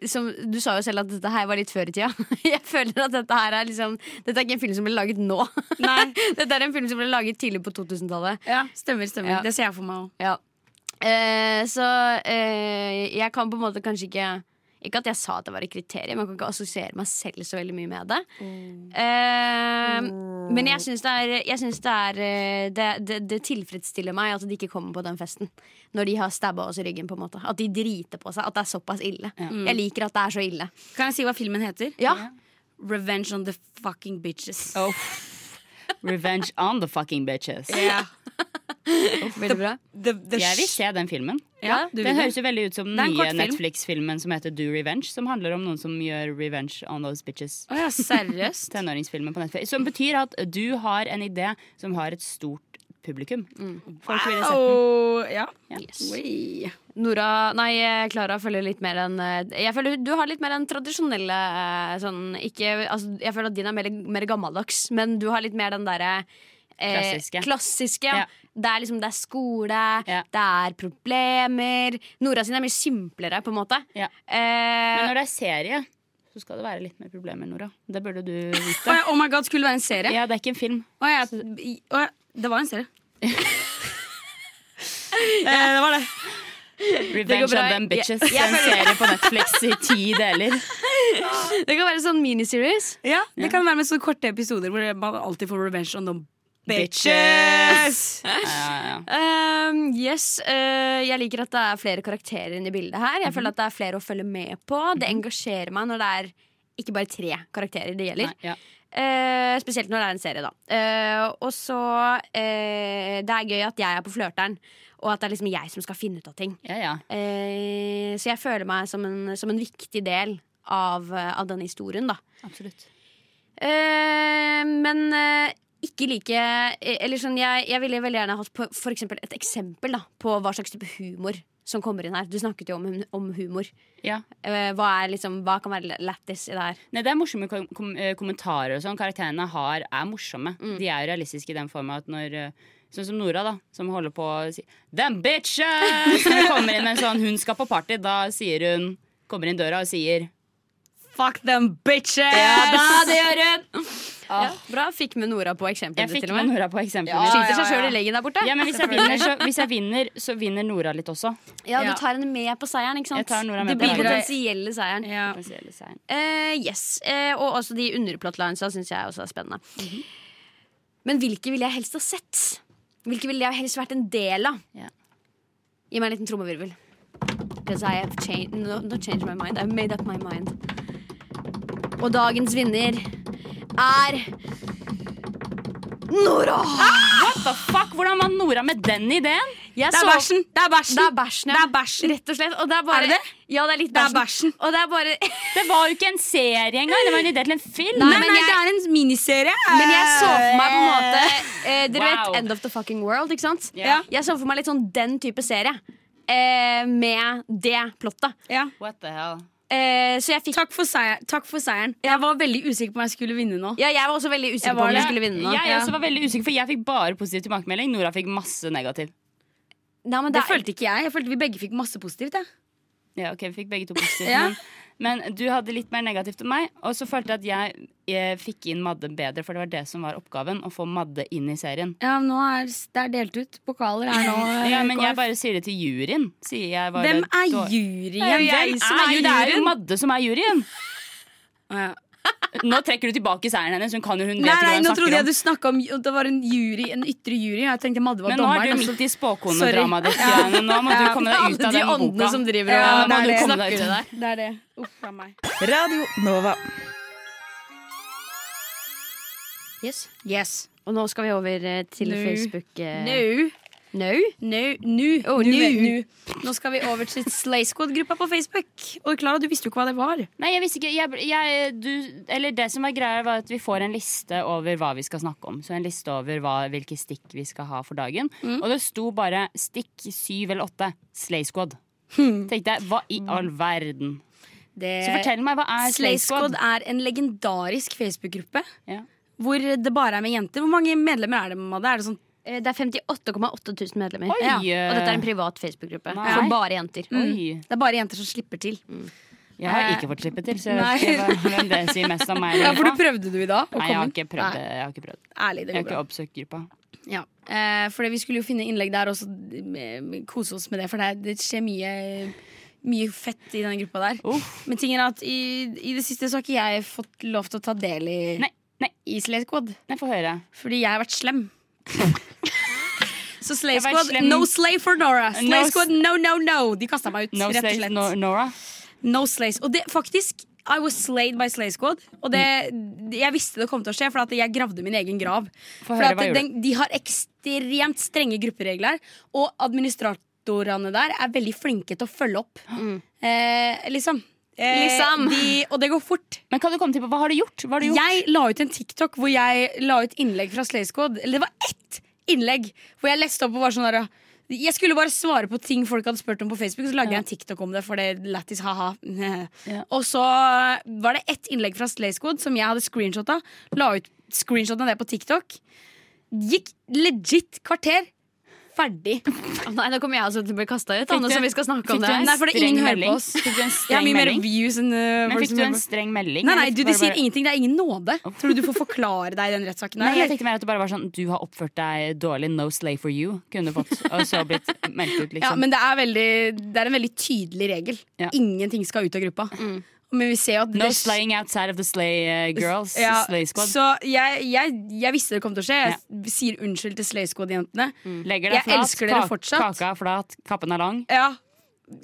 som, Du sa jo selv at dette her var litt før i tida. Jeg føler at Dette her er liksom Dette er ikke en film som ble laget nå. Nei. Dette er en film som ble laget tidlig på 2000-tallet. Ja, stemmer, stemmer. Ja. Det ser jeg for meg òg. Ja. Eh, så eh, jeg kan på en måte kanskje ikke Ikke at jeg sa at det var et kriterium, jeg kan ikke assosiere meg selv så veldig mye med det. Eh, Men jeg syns det er, jeg synes det, er eh, det, det, det tilfredsstiller meg at de ikke kommer på den festen. Når de har stabba oss i ryggen. på en måte At de driter på seg. At det er såpass ille. Jeg liker at det er så ille. Kan jeg si hva filmen heter? Ja, Revenge on the fucking bitches. Oh. Revenge on the fucking bitches. Ja. Veldig bra. The, the Jeg vil se den filmen. Ja, du Den høres jo veldig ut som den nye. Netflix-filmen som heter Do Revenge. Som handler om noen som gjør revenge on those bitches. Oh, ja, seriøst? Tenåringsfilmen på Netflix. Som betyr at du har en idé som har et stort publikum. Folk ville sett den. Wow, ja. Ja. Yes. Nora, nei, Klara følger litt mer enn eh, Jeg føler Du har litt mer den tradisjonelle eh, sånn ikke, altså, Jeg føler at din er mer, mer gammeldags, men du har litt mer den derre eh, Klassiske. klassiske ja. Det er liksom Det er skole, Ja. det er problemer. Nora sin er mye simplere, på en måte. Ja. Eh, Men når det er serie, så skal det være litt mer problemer, Nora. Det burde du vite. oh my god, skulle det være en serie? Ja, det er ikke en film. Oh, ja, Oh, det var en serie. eh, det var det. Revenge of them bitches. Yeah. en serie på Netflix i ti deler. det kan være sånn miniseries. Ja, det kan være med sånne korte episoder hvor man alltid får revenge on them Bitches. Ja, ja, ja. Um, yes, uh, Jeg liker at det er flere karakterer inne i bildet her. Jeg føler at det er flere å følge med på. Det engasjerer meg når det er ikke bare tre karakterer det gjelder. Nei, ja. Eh, spesielt når det er en serie, da. Uh, og så Det er gøy at jeg er på flørteren, og at det er liksom jeg som skal finne ut av ting. ja, ja. Så jeg føler meg som en, som en viktig del av, av denne historien, da. Absolutt. Men ikke like eh, Eller sånn, jeg, jeg ville veldig gjerne hatt på, for eksempel et eksempel da, på hva slags type humor som kommer inn her. Du snakket jo om, om humor. Ja. Eh, hva, er liksom, hva kan være lættis i det her? Nei, det er morsomme kom kom eh, kommentarer og sånn. Karakterene har, er morsomme. Mm. De er jo realistiske i den form at når Sånn som Nora, da, som holder på å si Them bitches! Når det kommer inn en sånn hun skal på party, da sier hun Kommer inn døra og sier Fuck them bitches! Ja, da, det gjør hun! Ja, bra. Fikk med Nora på eksempelet. Jeg fikk med med. Nora på eksempelet. Ja. Skyter ja, seg sjøl i leggen der borte. Ja, men hvis jeg, vinner, så, hvis jeg vinner, så vinner Nora litt også. Ja, du tar henne med på seieren, ikke sant? Jeg tar Nora med det blir potensielle seieren. Ja. Spesielle seieren. Uh, yes. Uh, og også de underplotlinesa syns jeg også er spennende. Men hvilke ville jeg helst ha sett? Hvilke ville jeg helst vært en del av? Ja. Gi meg en liten trommevirvel. Because I have changed, no, not changed my mind. I've made up my mind. Og dagens vinner er Nora! What the fuck? Hvordan var Nora med den ideen? Jeg Det er bæsjen! Det er bæsjen! Det er bæsjen, ja. Det er bæsjen. Rett og slett. Og det er, bare, Er det det? Ja, det er litt Det bæsjen. det er bare Det var jo ikke en serie engang. Det var en idé til en film. Nei, nei, nei, jeg- det er en miniserie. Men jeg så for meg på en måte eh, Dere Wow. vet End of the Fucking World, ikke sant? Yeah. Jeg så for meg litt sånn den type serie. Eh, med det plottet. Yeah. What the hell? Eh, jeg fikk Takk, for seier, takk for seieren. Jeg var veldig usikker på om jeg skulle vinne nå. ja, Jeg var også veldig Jeg usikker på om jeg skulle vinne nå. Jeg Ja. også var veldig usikker, for jeg fikk bare positiv tilbakemelding. Nora fikk masse negativ. Nei, men Det det er- følte ikke jeg. Jeg følte vi begge fikk masse positivt. Jeg. Ja, ok, Vi fikk begge to positivt. Ja. Men, du hadde litt mer negativt enn meg. Og så følte jeg at jeg, jeg fikk inn Madde bedre, for det var det som var oppgaven. Å få Madde inn i serien. Ja, nå er det er delt ut. Pokaler er nå Ja, Men jeg bare sier det til juryen. Hvem er juryen? Hvem er, juryen? det er jo. Madde som er juryen. Ja. Nå trekker du tilbake seieren hennes. Hun kan jo, hun vet Nei, nei, hun nå trodde jeg du snakka om det var en jury, en ytre jury. Jeg tenkte Madde var Men nå er dommeren. du altså. midt i spåkonedramaet ditt. Ja. Nå må du komme deg ut av de åndene som driver og ja, må det du komme deg ut av. Det er det. Uff a meg. Radio Nova. Yes. Yes. Og nå skal vi over eh, til Facebook. eh, Nå. Nå? No. Nå. Oh, Nå. nå. Nå. Skal vi over til Slay Squad-gruppa på Facebook. Og Klara, du visste jo ikke hva det var. Nei, jeg visste ikke jeg, jeg, du, Eller det som var greia, var at vi får en liste over hva vi skal snakke om. Så en liste over hva, hvilke stikk vi skal ha for dagen. Og det sto bare stikk syv eller åtte. Slay Squad. Tenkte jeg, hva i all verden? Det, Så fortell meg, hva er Slay Slay Squad? Squad er en legendarisk Facebook-gruppe Ja. hvor det bare er med jenter. Hvor mange medlemmer er det? Madde? Er det sånn Det er 58,8 000 medlemmer. Oi! Ja. Og dette er en privat Facebook-gruppe. For bare jenter. Mm. Det er bare jenter som slipper til. Jeg har ikke fått slippe til, så jeg vet ikke hva- hvem det sier mest om meg. Ja, for du prøvde du i dag? Nei, jeg har ikke prøvd Jeg har ikke prøvd. Ærlig, det Jeg har ikke oppsøkt gruppa. Ja. Eh, fordi vi skulle jo finne innlegg der og eh, kose oss med det, for det, det skjer mye mye fett i denne gruppa der. Uh. Men tingen er at i, i det siste så har ikke jeg fått lov til å ta del i, Nei, nei. i Slay Squad. Nei, få høre. Fordi jeg har vært slem. Så Slay Squad, no slay for Nora. Slay No Squad, no, no, no. De kasta meg ut, No rett og slett. no, Nora. No slays. Og det faktisk I was slayed by Slay Squad. Og det, jeg visste det kom til å skje, for at jeg gravde min egen grav. For høre, at den, De har ekstremt strenge grupperegler, og administratorene der er veldig flinke til å følge opp. Eh, liksom. Eh, Liksom. De, og det går fort. Men kan du komme til på, hva har du gjort? Har du gjort? Jeg la ut en TikTok hvor jeg la ut innlegg fra Slay Squad. Eller det var ett innlegg hvor jeg leste opp og var sånn der Jeg skulle bare svare på ting folk hadde spurt om på Facebook, så lagde jeg en TikTok om det. For det lættis, ha-ha. Ja. Og så var det ett innlegg fra Slay Squad som jeg hadde screenshotta. La ut screenshotta det på TikTok. Gikk legit kvarter. Ferdig. Nei, Nå kommer jeg også til å bli kasta ut, Anne, som vi skal snakke om det. her. Nei, for det er ingen hører på oss. Fikk du en Jeg streng mer melding? views enn uh, Men fikk du en streng melding? Nei, nei, du, de sier bare- ingenting. Det er ingen nåde. Tror du du får forklare deg i den rettssaken? Nei, jeg tenkte mer at det bare var sånn Du har oppført deg dårlig, no slay for you. Kunne fått, og så blitt meldt ut, Ja, liksom. men det er, veldig, det er en veldig tydelig regel. Ja. Ingenting skal ut av gruppa. Men vi ser jo at No det- slaying outside of the slay uh, girls. Ja, slay squad. Så jeg, jeg, jeg visste det kom til å skje. Jeg sier unnskyld til Slay Squad-jentene. Mm. jeg flat, elsker dere fortsatt. kaka er flat, kappen er lang. Ja,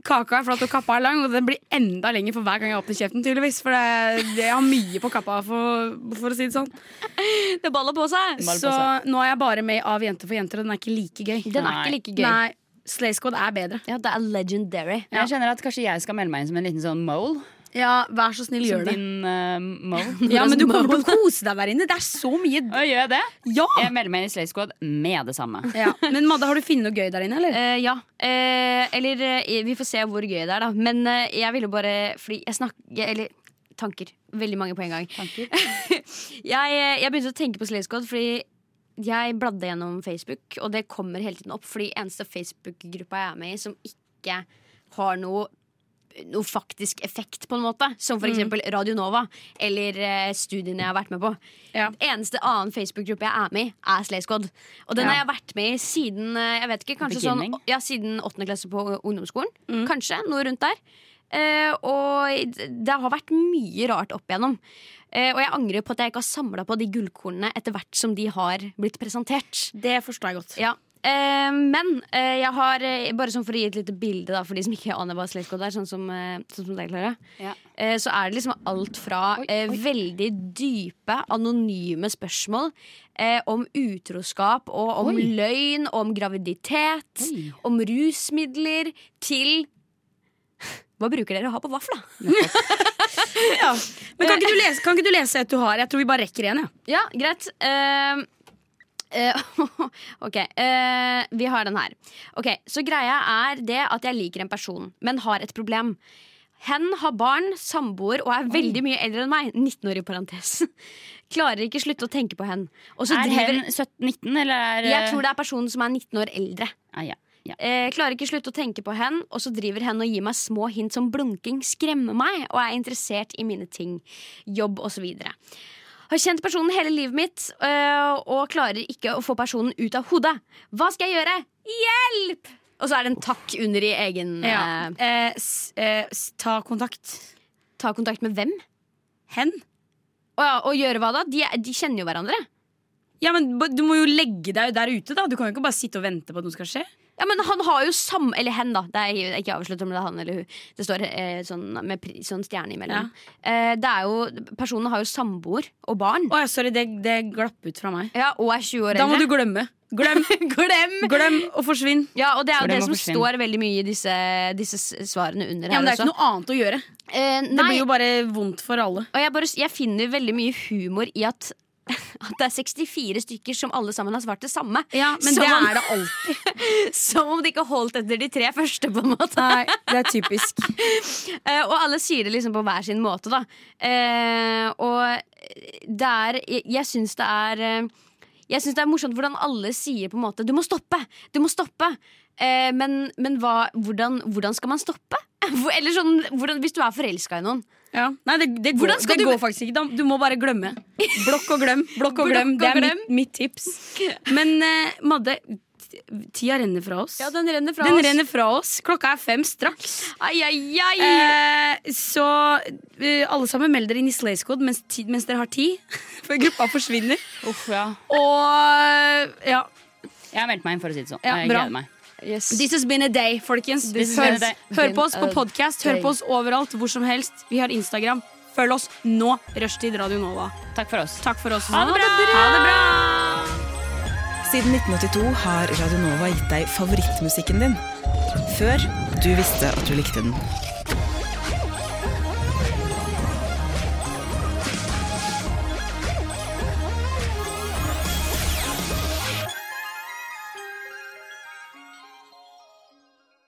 Kaka er flat og kappa er lang, og den blir enda lenger for hver gang jeg åpner kjeften. tydeligvis For det, det, jeg har mye på kappa, for, for å si det sånn. Det baller på seg. Baller på Så seg. nå er jeg bare med Av jenter for jenter, og den er ikke like gøy. Den er Nei. ikke like gøy. Nei, Slay Squad er bedre. Ja, det er legendary. Jeg kjenner at kanskje jeg skal melde meg inn som en liten sånn mole. Ja, Vær så snill, gjør det. din uh. Ja, Men du kommer til å kose deg der inne. Det er så mye Og gjør jeg det? Ja! Jeg melder meg inn i Slay Squad med det samme. ja. Men Madde, har du funnet noe gøy der inne, eller? Uh, ja. Uh, eller vi får se hvor gøy det er, da. Men jeg ville bare Fordi jeg snakker Eller tanker. Veldig mange på en gang. jeg, jeg begynte å tenke på Slay Squad fordi jeg bladde gjennom Facebook, og det kommer hele tiden opp. Fordi eneste Facebook-gruppa jeg er med i som ikke har noe noe faktisk effekt, på en måte. Som for eksempel Radio Nova eller eh, studiene jeg har vært med på. Ja. Eneste annen Facebook-gruppe jeg er med i, er Slay Squad. Og den Ja. har jeg vært med i siden eh, jeg vet ikke, kanskje sånn, ja, siden åttende klasse på ungdomsskolen. Kanskje, noe rundt der. Eh, og det har vært mye rart opp igjennom. Eh, og jeg angrer på at jeg ikke har samla på de gullkornene etter hvert som de har blitt presentert. Det forstår jeg godt. Ja. Eh, men eh, jeg har eh, bare sånn for å gi et lite bilde da, for de som ikke aner hva Slate er, sånn som, sånn som deg, Klara. Ja. Eh, så er det liksom alt fra eh, veldig dype, anonyme spørsmål eh, om utroskap og om Oi. løgn, om graviditet, Oi. om rusmidler, til Hva bruker dere å ha på vafla? Ja. Men kan ikke, du lese, kan ikke du lese et du har? Jeg tror vi bare rekker en. Ja. Ja, greit. Eh, ok, eh, vi har den her. Ok, Så greia er det at jeg liker en person, men har et problem. Hen har barn, samboer og er veldig mye eldre enn meg. 19 år i parentes. Klarer ikke slutte å tenke på hen. Også Er driver hen 17-19, eller er Jeg tror det er personen som er 19 år eldre. ah, ja. Ja. Eh, klarer ikke slutte å tenke på hen, og så driver hen og gir meg små hint som blunking skremmer meg, og er interessert i mine ting, jobb osv. Har kjent personen hele livet mitt øh, og klarer ikke å få personen ut av hodet. Hva skal jeg gjøre? Hjelp! Og så er det en takk under i egen Ja. eh, Eh, s, eh, s, ta kontakt. Ta kontakt med hvem? Hen? Og, ja, og gjøre hva da? De, de kjenner jo hverandre. Ja, men Du må jo legge deg der ute. da Du kan jo ikke bare sitte og vente på at noe skal skje. Ja, men han har jo sam... Eller hen, da. Det er ikke avslørt om det er han eller hun. Det står eh, sånn med pri, sånn stjerne imellom. Eh, det er jo, personen har jo samboer og barn. Å ja, sorry, det, det glapp ut fra meg. Ja, Og er 20 år Da må du glemme. Glem, Glem! glem og forsvinn. Ja, og det er jo det som forsvinn. står veldig mye i disse, disse svarene under Ja, her men Det er også. ikke noe annet å gjøre. Eh, Det blir jo bare vondt for alle. og jeg, bare, jeg finner veldig mye humor i at at det er 64 stykker som alle sammen har svart det samme. Ja, Men Som det om- er det alltid. Som om det ikke holdt etter de tre første. på en måte Nei, det er typisk. uh, Og alle sier det liksom på hver sin måte, da. Uh, og det er Jeg, jeg syns det er uh, Jeg synes det er morsomt hvordan alle sier på en måte 'du må stoppe', du må stoppe. Men men hva, hvordan, hvordan skal man stoppe? Eller sånn, hvordan, Hvis du er forelska i noen. Ja. Nei, det, det, går, det du- går faktisk ikke. Du må bare glemme. Blokk og glem. Blokk og Blokk glem. Det er glem. mitt, mitt tips. Men uh, Madde, tida renner fra oss. Ja, den renner fra Den oss. renner fra oss. Klokka er fem straks. Ai, ai, ai. Eh, så uh, alle sammen meld dere inn i Squad mens, mens dere har tid. Før gruppa forsvinner. Uff, ja. Og ja. Jeg har meldt meg inn, for å si det sånn. Ja, jeg gleder meg. Yes. This has been a day, folkens. Hør, a day. hør på oss på podkast, hør på oss overalt, hvor som helst. Vi har Instagram, Følg oss nå. Rushtid Radio Nova. Takk for oss. Takk for oss. Ha det bra! Ha det bra. Siden 1982 har Radio Nova gitt deg favorittmusikken din. Før du visste at du likte den.